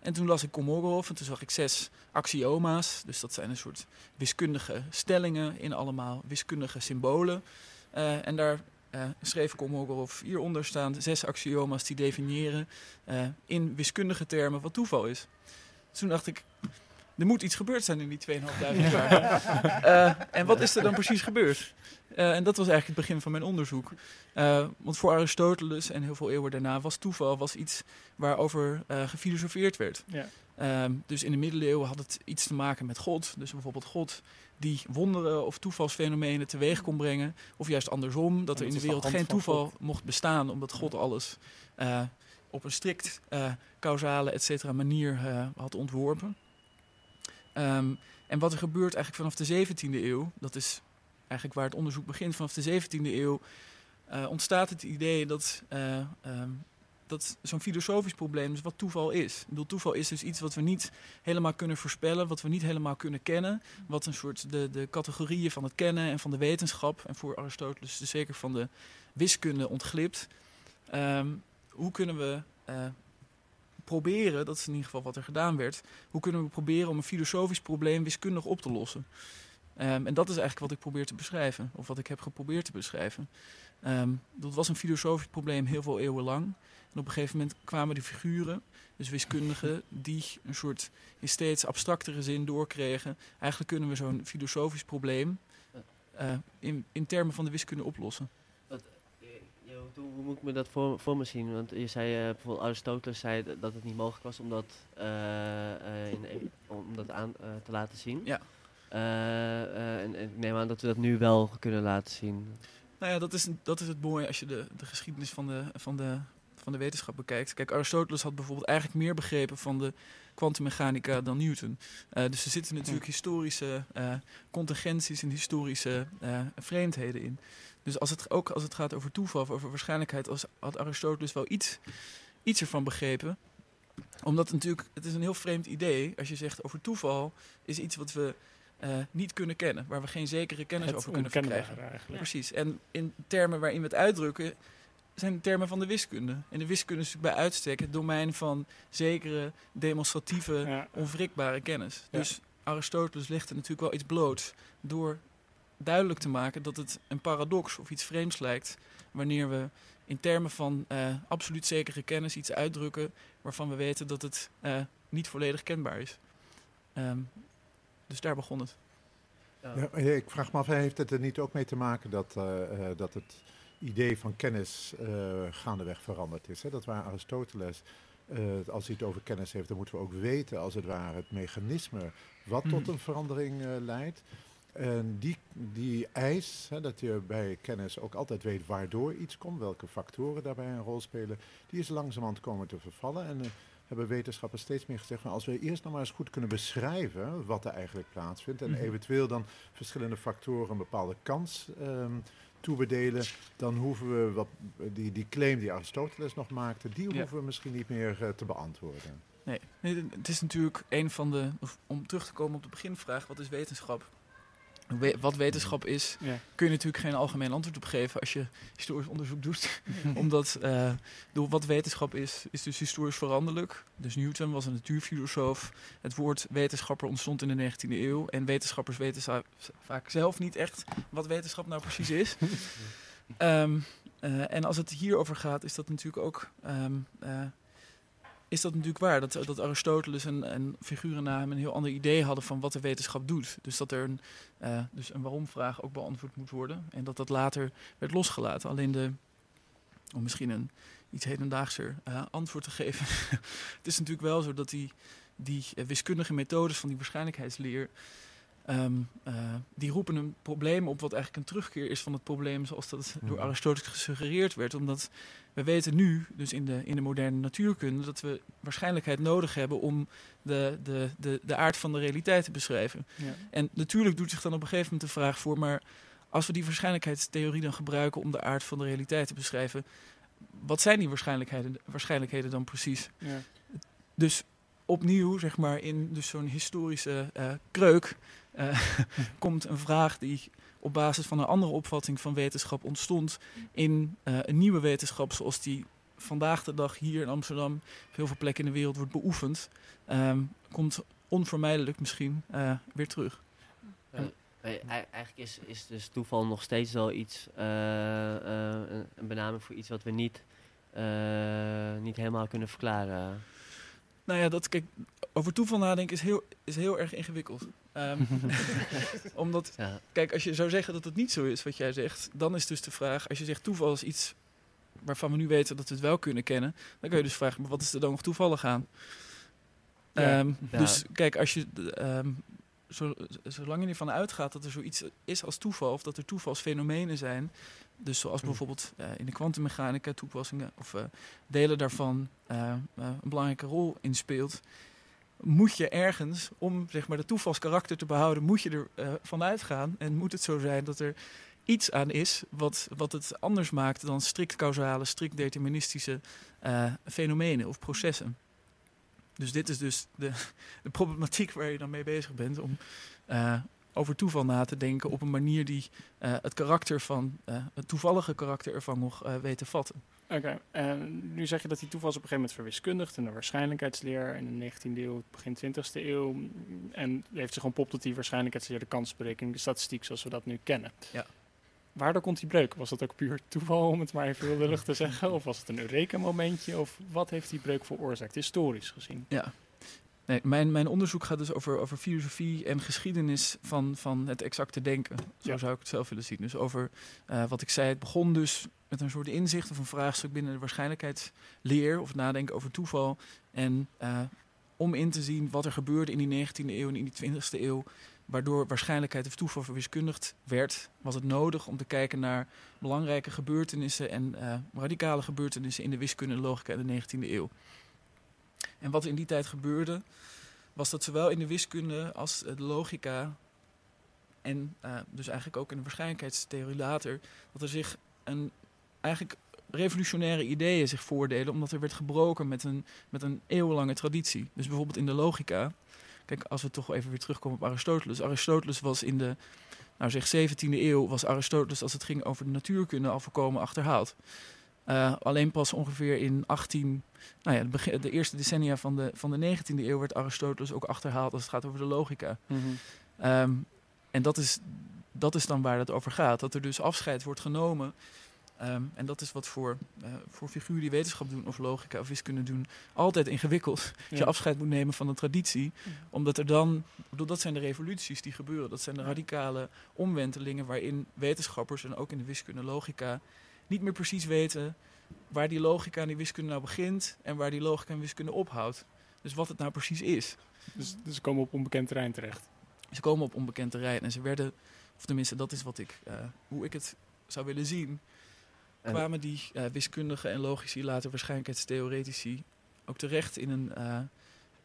En toen las ik Kolmogorov en toen zag ik zes axioma's. Dus dat zijn een soort wiskundige stellingen in allemaal wiskundige symbolen. Eh, en daar eh, schreef Kolmogorov hieronder staan zes axioma's die definiëren eh, in wiskundige termen wat toeval is. Toen dacht ik, er moet iets gebeurd zijn in die 2.500 (laughs) jaar. En wat is er dan precies gebeurd? Eh, en dat was eigenlijk het begin van mijn onderzoek. Eh, want voor Aristoteles en heel veel eeuwen daarna was toeval was iets waarover eh gefilosofeerd werd. Ja. Ehm, dus in de middeleeuwen had het iets te maken met God. Dus bijvoorbeeld God die wonderen of toevalsfenomenen teweeg kon brengen. Of juist andersom, dat er in de wereld geen toeval God. mocht bestaan, omdat God alles op een strikt causale et cetera, manier had ontworpen. Ehm, en wat er gebeurt eigenlijk vanaf de 17e eeuw, dat is eigenlijk waar het onderzoek begint, vanaf de 17e eeuw eh, ontstaat het idee dat, eh, ehm, dat zo'n filosofisch probleem is wat toeval is. Ik bedoel, toeval is dus iets wat we niet helemaal kunnen voorspellen, wat we niet helemaal kunnen kennen, wat een soort de, de categorieën van het kennen en van de wetenschap, en voor Aristoteles dus zeker van de wiskunde ontglipt. Ehm, hoe kunnen we eh, proberen, dat is in ieder geval wat er gedaan werd, hoe kunnen we proberen om een filosofisch probleem wiskundig op te lossen? Ehm, en dat is eigenlijk wat ik probeer te beschrijven, of wat ik heb geprobeerd te beschrijven. Ehm, dat was een filosofisch probleem heel veel eeuwen lang. En op een gegeven moment kwamen de figuren, dus wiskundigen, die een soort in steeds abstractere zin doorkregen. Eigenlijk kunnen we zo'n filosofisch probleem eh, in, in termen van de wiskunde oplossen. Jo, hoe, hoe moet ik me dat voor, voor me zien? Want je zei eh, bijvoorbeeld Aristoteles zei dat het niet mogelijk was om dat, eh, eh, in, om dat aan eh, te laten zien. Ja. Eh, eh, en, en ik neem aan dat we dat nu wel kunnen laten zien. Nou ja, dat is, dat is het mooie als je de, de geschiedenis van de, van, de, van de wetenschap bekijkt. Kijk, Aristoteles had bijvoorbeeld eigenlijk meer begrepen van de kwantummechanica dan Newton. Eh, dus er zitten natuurlijk historische eh, contingenties en historische eh, vreemdheden in. Dus als het, ook als het gaat over toeval of over waarschijnlijkheid, als, had Aristoteles wel iets, iets ervan begrepen. Omdat het natuurlijk, het is een heel vreemd idee als je zegt over toeval is iets wat we eh, niet kunnen kennen, waar we geen zekere kennis Het over kunnen verkrijgen. eigenlijk. Precies. En in termen waarin we het uitdrukken, zijn termen van de wiskunde. En de wiskunde is natuurlijk bij uitstek het domein van zekere demonstratieve, Ja. onwrikbare kennis. Ja. Dus Aristoteles legde natuurlijk wel iets bloot door duidelijk te maken dat het een paradox of iets vreemds lijkt wanneer we in termen van eh, absoluut zekere kennis iets uitdrukken waarvan we weten dat het eh, niet volledig kenbaar is. Ehm, dus daar begon het. Ja, ik vraag me af, heeft het er niet ook mee te maken dat, eh, eh, dat het idee van kennis eh, gaandeweg veranderd is? Hè? Dat waar Aristoteles, eh, als hij het over kennis heeft, dan moeten we ook weten, als het ware, het mechanisme wat tot Mhm. een verandering leidt. En die, die eis, hè, dat je bij kennis ook altijd weet waardoor iets komt, welke factoren daarbij een rol spelen, die is langzamerhand komen te vervallen. En eh, hebben wetenschappers steeds meer gezegd, nou, als we eerst nog maar eens goed kunnen beschrijven wat er eigenlijk plaatsvindt en Mhm. eventueel dan verschillende factoren een bepaalde kans ehm, toebedelen, dan hoeven we wat, die, die claim die Aristoteles nog maakte, die Ja. hoeven we misschien niet meer eh, te beantwoorden. Nee, nee, het is natuurlijk een van de. Of om terug te komen op de beginvraag: wat is wetenschap? We- wat wetenschap is, Ja. kun je natuurlijk geen algemeen antwoord op geven als je historisch onderzoek doet. (laughs) Omdat eh, door wat wetenschap is, is dus historisch veranderlijk. Dus Newton was een natuurfilosoof. Het woord wetenschapper ontstond in de 19e eeuw. En wetenschappers weten vaak zelf niet echt wat wetenschap nou precies is. (laughs) Ehm, eh, en als het hierover gaat, is dat natuurlijk ook. ehm, eh, is dat natuurlijk waar. Dat, dat Aristoteles en, en figuren na hem een heel ander idee hadden van wat de wetenschap doet. Dus dat er een, eh, dus een waarom-vraag ook beantwoord moet worden. En dat dat later werd losgelaten. Alleen de, om misschien een iets hedendaagser eh, antwoord te geven. (laughs) het is natuurlijk wel zo dat die, die wiskundige methodes van die waarschijnlijkheidsleer. ehm, eh, die roepen een probleem op wat eigenlijk een terugkeer is van het probleem zoals dat door Mhm. Aristoteles gesuggereerd werd. Omdat we weten nu, dus in de, in de moderne natuurkunde, dat we waarschijnlijkheid nodig hebben om de, de, de, de aard van de realiteit te beschrijven. Ja. En natuurlijk doet zich dan op een gegeven moment de vraag voor, maar als we die waarschijnlijkheidstheorie dan gebruiken om de aard van de realiteit te beschrijven, wat zijn die waarschijnlijkheden, waarschijnlijkheden dan precies? Ja. Dus opnieuw, zeg maar, in dus zo'n historische eh, kreuk eh, (laughs) komt een vraag die op basis van een andere opvatting van wetenschap ontstond in eh, een nieuwe wetenschap zoals die vandaag de dag hier in Amsterdam heel veel plekken in de wereld wordt beoefend, ehm, komt onvermijdelijk misschien eh, weer terug. Eh, ei- eigenlijk is, is dus toeval nog steeds wel iets, een- benaming voor iets wat we niet, niet helemaal kunnen verklaren. Nou ja, dat, kijk, over toeval nadenken is heel, is heel erg ingewikkeld. Ehm, (laughs) omdat Ja. Kijk, als je zou zeggen dat het niet zo is wat jij zegt, dan is dus de vraag, als je zegt toeval is iets waarvan we nu weten dat we het wel kunnen kennen, dan kun je dus vragen, maar wat is er dan nog toevallig aan? Ja. Ehm, Ja. Dus kijk, als je, ehm, zo, zolang je ervan uitgaat dat er zoiets is als toeval, of dat er toevalsfenomenen zijn, dus zoals Hm. bijvoorbeeld eh, in de kwantummechanica toepassingen of eh, delen daarvan eh, een belangrijke rol in speelt, moet je ergens, om zeg maar de toevalskarakter te behouden, moet je er eh, van uitgaan. En moet het zo zijn dat er iets aan is wat, wat het anders maakt dan strikt causale, strikt deterministische fenomenen of processen. Dus dit is dus de, (laughs) de problematiek waar je dan mee bezig bent om eh, over toeval na te denken op een manier die eh, het karakter van, eh, het toevallige karakter ervan nog weet te vatten. Oké, en nu zeg je dat die toeval is op een gegeven moment verwiskundigd in de waarschijnlijkheidsleer in de 19e eeuw, begin 20e eeuw. En heeft zich ontpopt tot die waarschijnlijkheidsleer, de kansberekening, de statistiek zoals we dat nu kennen. Ja. Waardoor komt die breuk? Was dat ook puur toeval, om het maar even heel lullig te zeggen? Of was het een Eureka-momentje? Of wat heeft die breuk veroorzaakt, historisch gezien? Ja. Nee, mijn, mijn onderzoek gaat dus over, over filosofie en geschiedenis van, van het exacte denken. Zo Ja. zou ik het zelf willen zien. Dus over eh, wat ik zei, het begon dus met een soort inzicht of een vraagstuk binnen de waarschijnlijkheidsleer of nadenken over toeval. En eh, om in te zien wat er gebeurde in die 19e eeuw en in die 20e eeuw, waardoor waarschijnlijkheid of toeval verwiskundigd werd, was het nodig om te kijken naar belangrijke gebeurtenissen en eh, radicale gebeurtenissen in de wiskunde logica in de 19e eeuw. En wat in die tijd gebeurde, was dat zowel in de wiskunde als de logica en eh, dus eigenlijk ook in de waarschijnlijkheidstheorie later, dat er zich een eigenlijk revolutionaire ideeën zich voordelen, omdat er werd gebroken met een, met een eeuwenlange traditie. Dus bijvoorbeeld in de logica, kijk, als we toch even weer terugkomen op Aristoteles. Aristoteles was in de, nou zeg 17e eeuw, was Aristoteles als het ging over de natuurkunde al voorkomen achterhaald. Eh, alleen pas ongeveer in 18, nou ja, de, eerste decennia van de, van de 19e eeuw werd Aristoteles ook achterhaald als het gaat over de logica. Ehm, en dat is, dat is dan waar het over gaat. Dat er dus afscheid wordt genomen. Ehm, en dat is wat voor, eh, voor figuren die wetenschap doen, of logica of wiskunde doen, altijd ingewikkeld. (laughs) Dat je afscheid moet nemen van een traditie. Omdat er dan, bedoel, dat zijn de revoluties die gebeuren. Dat zijn de radicale omwentelingen waarin wetenschappers en ook in de wiskunde logica niet meer precies weten waar die logica en die wiskunde nou begint en waar die logica en wiskunde ophoudt. Dus wat het nou precies is. Dus, dus ze komen op onbekend terrein terecht. Ze komen op onbekend terrein en ze werden, of tenminste dat is wat ik, eh, hoe ik het zou willen zien, En- kwamen die eh, wiskundigen en logici, later waarschijnlijkheidstheoretici, ook terecht in een eh,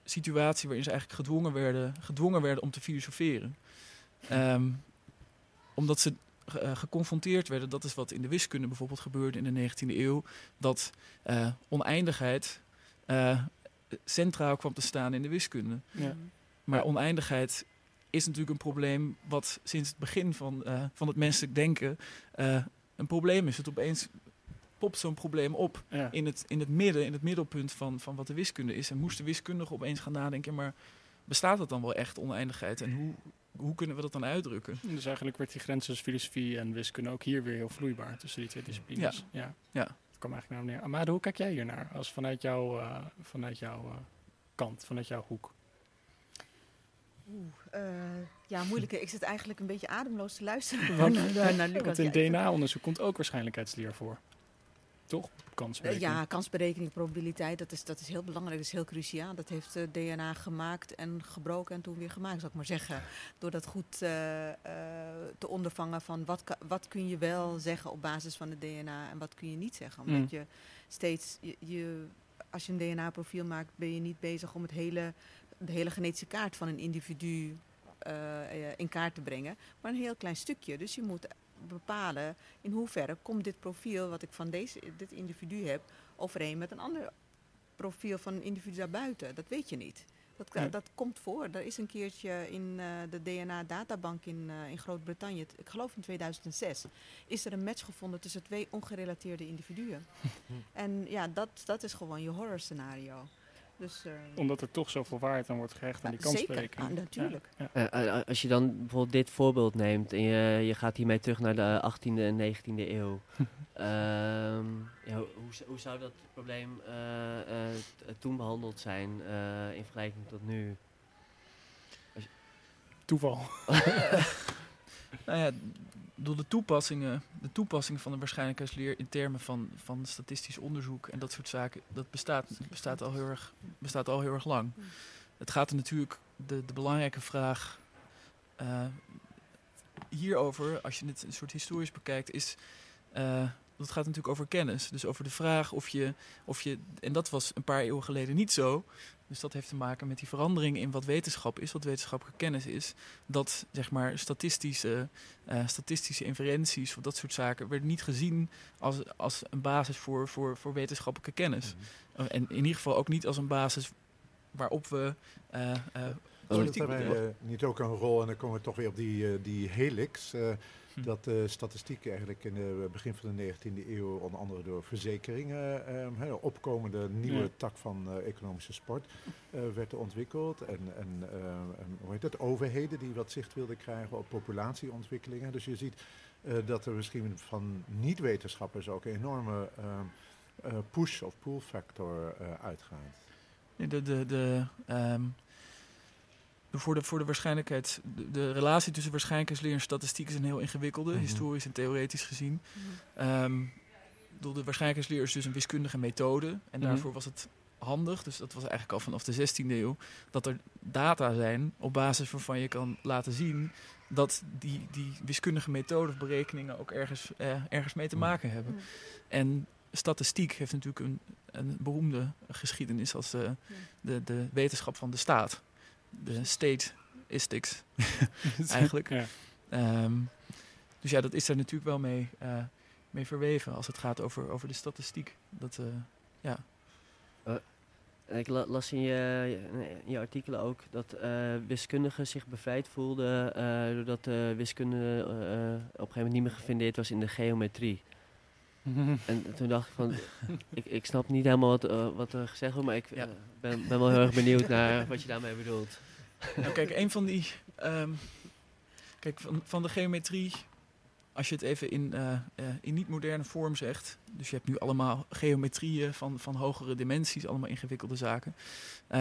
situatie waarin ze eigenlijk gedwongen werden, gedwongen werden om te filosoferen. Ehm, omdat ze eh, geconfronteerd werden, dat is wat in de wiskunde bijvoorbeeld gebeurde in de 19e eeuw, dat eh, oneindigheid eh, centraal kwam te staan in de wiskunde. Ja. Maar oneindigheid is natuurlijk een probleem wat sinds het begin van, eh, van het menselijk denken eh, een probleem is. Het opeens popt zo'n probleem op Ja. in het, in het midden, in het middelpunt van, van wat de wiskunde is. En moesten wiskundigen opeens gaan nadenken, maar bestaat dat dan wel echt oneindigheid? En hoe, hoe kunnen we dat dan uitdrukken? Dus eigenlijk werd die grens tussen filosofie en wiskunde ook hier weer heel vloeibaar tussen die twee disciplines. Ja. Ja. Dat kwam eigenlijk naar neer. Amade, hoe kijk jij hier naar? Als vanuit, jou, eh, vanuit jouw eh, kant, vanuit jouw hoek. Oeh, eh, ja, moeilijke. Ik zit eigenlijk een beetje ademloos te luisteren (laughs) Want- naar, naar Lucas. Want vind- DNA-onderzoek komt ook waarschijnlijkheidsleer voor. toch? Eh, Kansberekening. ja, kansberekening, probabiliteit, dat is, dat is heel belangrijk, dat is heel cruciaal. Dat heeft eh, DNA gemaakt en gebroken en toen weer gemaakt, zou ik maar zeggen. Door dat goed eh, eh, te ondervangen van wat, wat kun je wel zeggen op basis van het DNA en wat kun je niet zeggen. Omdat Mm. je steeds, je, je, als je een DNA-profiel maakt, ben je niet bezig om het hele, de hele genetische kaart van een individu eh, eh, in kaart te brengen, maar een heel klein stukje. Dus je moet bepalen in hoeverre komt dit profiel wat ik van deze, dit individu heb overeen met een ander profiel van een individu daarbuiten. Dat weet je niet. Dat, dat komt voor. Er is een keertje in eh, de DNA-databank in, in Groot-Brittannië, ik geloof in 2006, is er een match gevonden tussen twee ongerelateerde individuen. (laughs) en ja, dat, dat is gewoon je horror scenario. Dus, eh, Omdat er toch zoveel waarheid aan wordt gehecht aan die Ja, zeker. kansberekening. Ah, natuurlijk. Ja, ja. Eh, eh, als je dan bijvoorbeeld dit voorbeeld neemt en je, je gaat hiermee terug naar de 18e en 19e eeuw. (laughs) ehm, ja, hoe, hoe zou dat probleem eh, eh, toen behandeld zijn eh, in vergelijking tot nu? Toeval. (laughs) Nou ja, door de toepassingen, de toepassing van de waarschijnlijkheidsleer in termen van, van statistisch onderzoek en dat soort zaken, dat bestaat, bestaat, al, heel erg, bestaat al heel erg lang. Mm. Het gaat er natuurlijk, de, de belangrijke vraag eh, hierover, als je het een soort historisch bekijkt, is. eh, dat gaat natuurlijk over kennis. Dus over de vraag of je, of je. En dat was een paar eeuwen geleden niet zo. Dus dat heeft te maken met die verandering in wat wetenschap is, wat wetenschappelijke kennis is. Dat zeg maar statistische, eh, statistische inferenties of dat soort zaken werden niet gezien als, als een basis voor, voor, voor wetenschappelijke kennis. Mhm. Eh, En in ieder geval ook niet als een basis waarop we eh, eh, Speelt politiek daarbij eh, niet ook een rol, en dan komen we toch weer op die, eh, die helix, eh, Hm. dat de statistiek eigenlijk in het begin van de 19e eeuw onder andere door verzekeringen, eh, hè, opkomende nieuwe Ja. tak van eh, economische sport, eh, werd ontwikkeld. En, en, eh, en hoe heet het, overheden die wat zicht wilden krijgen op populatieontwikkelingen. Dus je ziet eh, dat er misschien van niet-wetenschappers ook een enorme eh, eh, push of pull factor eh, uitgaat. Nee, De, de, de, ehm, de- voor, de, voor de waarschijnlijkheid, de, de relatie tussen waarschijnlijkheidsleer en statistiek is een heel ingewikkelde, Mhm. historisch en theoretisch gezien. Ik bedoel, de waarschijnlijkheidsleer is dus een wiskundige methode. En Mhm. daarvoor was het handig, dus dat was eigenlijk al vanaf de 16e eeuw, dat er data zijn op basis waarvan je kan laten zien dat die, die wiskundige methode of berekeningen ook ergens, eh, ergens mee te Mhm. maken hebben. En statistiek heeft natuurlijk een, een beroemde geschiedenis als de, de, de wetenschap van de staat. De statistics (laughs) eigenlijk. Ja. Ehm, dus ja, dat is er natuurlijk wel mee, eh, mee verweven als het gaat over, over de statistiek. Dat, eh, ja. Ik la- las in je, in je artikelen ook dat eh, wiskundigen zich bevrijd voelden eh, doordat de wiskunde eh, op een gegeven moment niet meer gefundeerd was in de geometrie. En toen dacht ik van, ik, ik snap niet helemaal wat, eh, wat er gezegd wordt, maar ik Ja. eh, ben, ben wel heel erg benieuwd naar wat je daarmee bedoelt. Nou, kijk, een van die. ehm, kijk, van, van de geometrie. Als je het even in, eh, in niet-moderne vorm zegt. Dus je hebt nu allemaal geometrieën van, van hogere dimensies, allemaal ingewikkelde zaken.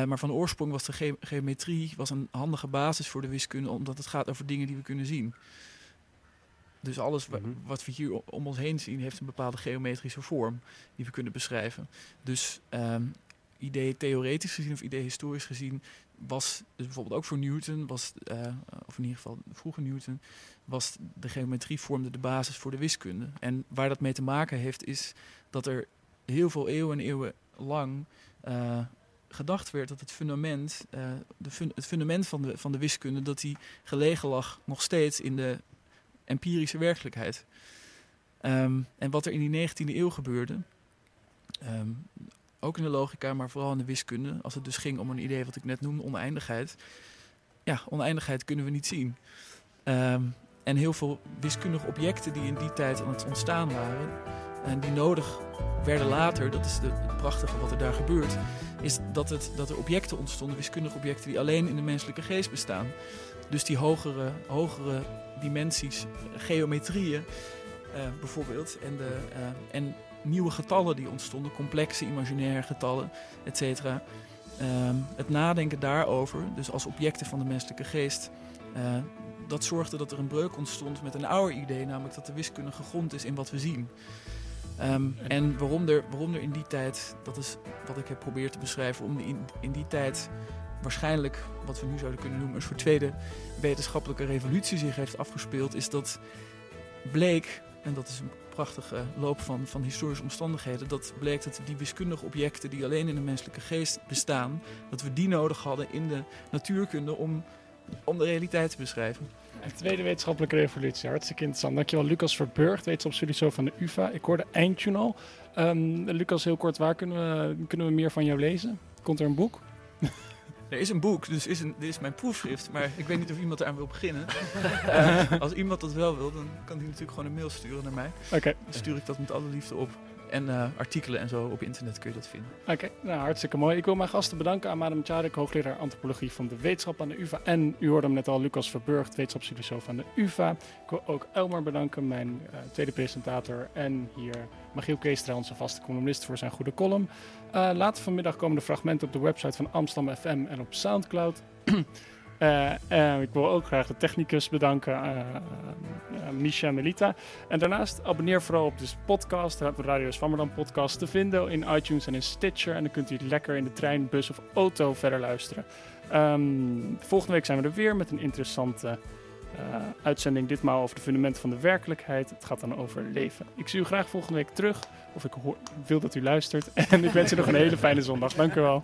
Maar van oorsprong was de ge- geometrie was een handige basis voor de wiskunde, omdat het gaat over dingen die we kunnen zien. Dus alles wa- Mhm. wat we hier om ons heen zien, heeft een bepaalde geometrische vorm die we kunnen beschrijven. Dus ehm idee theoretisch gezien of idee historisch gezien was dus bijvoorbeeld ook voor Newton, was, eh, of in ieder geval vroeger Newton, was de geometrie vormde de basis voor de wiskunde. En waar dat mee te maken heeft, is dat er heel veel eeuwen en eeuwen lang eh, gedacht werd dat het fundament, eh, de fun- het fundament van de, van de wiskunde, dat die gelegen lag nog steeds in de empirische werkelijkheid. Ehm, en wat er in die 19e eeuw gebeurde, ehm, ook in de logica, maar vooral in de wiskunde, als het dus ging om een idee wat ik net noemde, oneindigheid. Ja, oneindigheid kunnen we niet zien. Ehm, en heel veel wiskundige objecten die in die tijd aan het ontstaan waren, en die nodig werden later, dat is de, het prachtige wat er daar gebeurt, is dat, het, dat er objecten ontstonden, wiskundige objecten, die alleen in de menselijke geest bestaan. Dus die hogere, hogere dimensies, geometrieën eh, bijvoorbeeld, en, de, eh, en nieuwe getallen die ontstonden, complexe imaginaire getallen, et cetera. Ehm, het nadenken daarover, dus als objecten van de menselijke geest, eh, dat zorgde dat er een breuk ontstond met een ouder idee, namelijk dat de wiskunde gegrond is in wat we zien. Ehm, en waarom er, waarom er in die tijd, dat is wat ik heb proberen te beschrijven, om in, in die tijd waarschijnlijk, wat we nu zouden kunnen noemen, een soort tweede wetenschappelijke revolutie zich heeft afgespeeld, is dat bleek, en dat is een prachtige loop van, van historische omstandigheden, dat bleek dat die wiskundige objecten die alleen in de menselijke geest bestaan, dat we die nodig hadden in de natuurkunde om, om de realiteit te beschrijven. Een tweede wetenschappelijke revolutie, hartstikke interessant. Dankjewel Lucas Verburgt, wetenschapsfilosoof van de UvA. Ik hoorde eindtune al. Um, Lucas, heel kort, waar kunnen we, kunnen we meer van jou lezen? Komt er een boek? Er is een boek, dus is een, dit is mijn proefschrift, maar ik weet niet of iemand eraan wil beginnen. uh, (laughs) als iemand dat wel wil, dan kan hij natuurlijk gewoon een mail sturen naar mij. Oké. Okay. Dan stuur ik dat met alle liefde op. En uh, artikelen en zo op internet kun je dat vinden. Oké, okay, nou hartstikke mooi. Ik wil mijn gasten bedanken. aan Madam Tjarik, hoogleraar antropologie van de wetenschap aan de UvA. En u hoorde hem net al, Lucas Verburgt, wetenschapsfilosoof aan de UvA. Ik wil ook Elmar bedanken, mijn uh, tweede presentator. En hier Michiel Keestra, onze vaste columnist, voor zijn goede column. Uh, later vanmiddag komen de fragmenten op de website van Amsterdam FM en op Soundcloud. Uh, (clears throat) uh, ik wil ook graag de technicus bedanken, uh, Misha Melita. En daarnaast abonneer vooral op de podcast, de Radio Swammerdam podcast, te vinden in iTunes en in Stitcher. En dan kunt u lekker in de trein, bus of auto verder luisteren. Um, volgende week zijn we er weer met een interessante uitzending. Ditmaal over de fundamenten van de werkelijkheid. Het gaat dan over leven. Ik zie u graag volgende week terug. Of ik hoor, wil dat u luistert. (laughs) En ik wens u nog een hele fijne zondag. Dank u wel.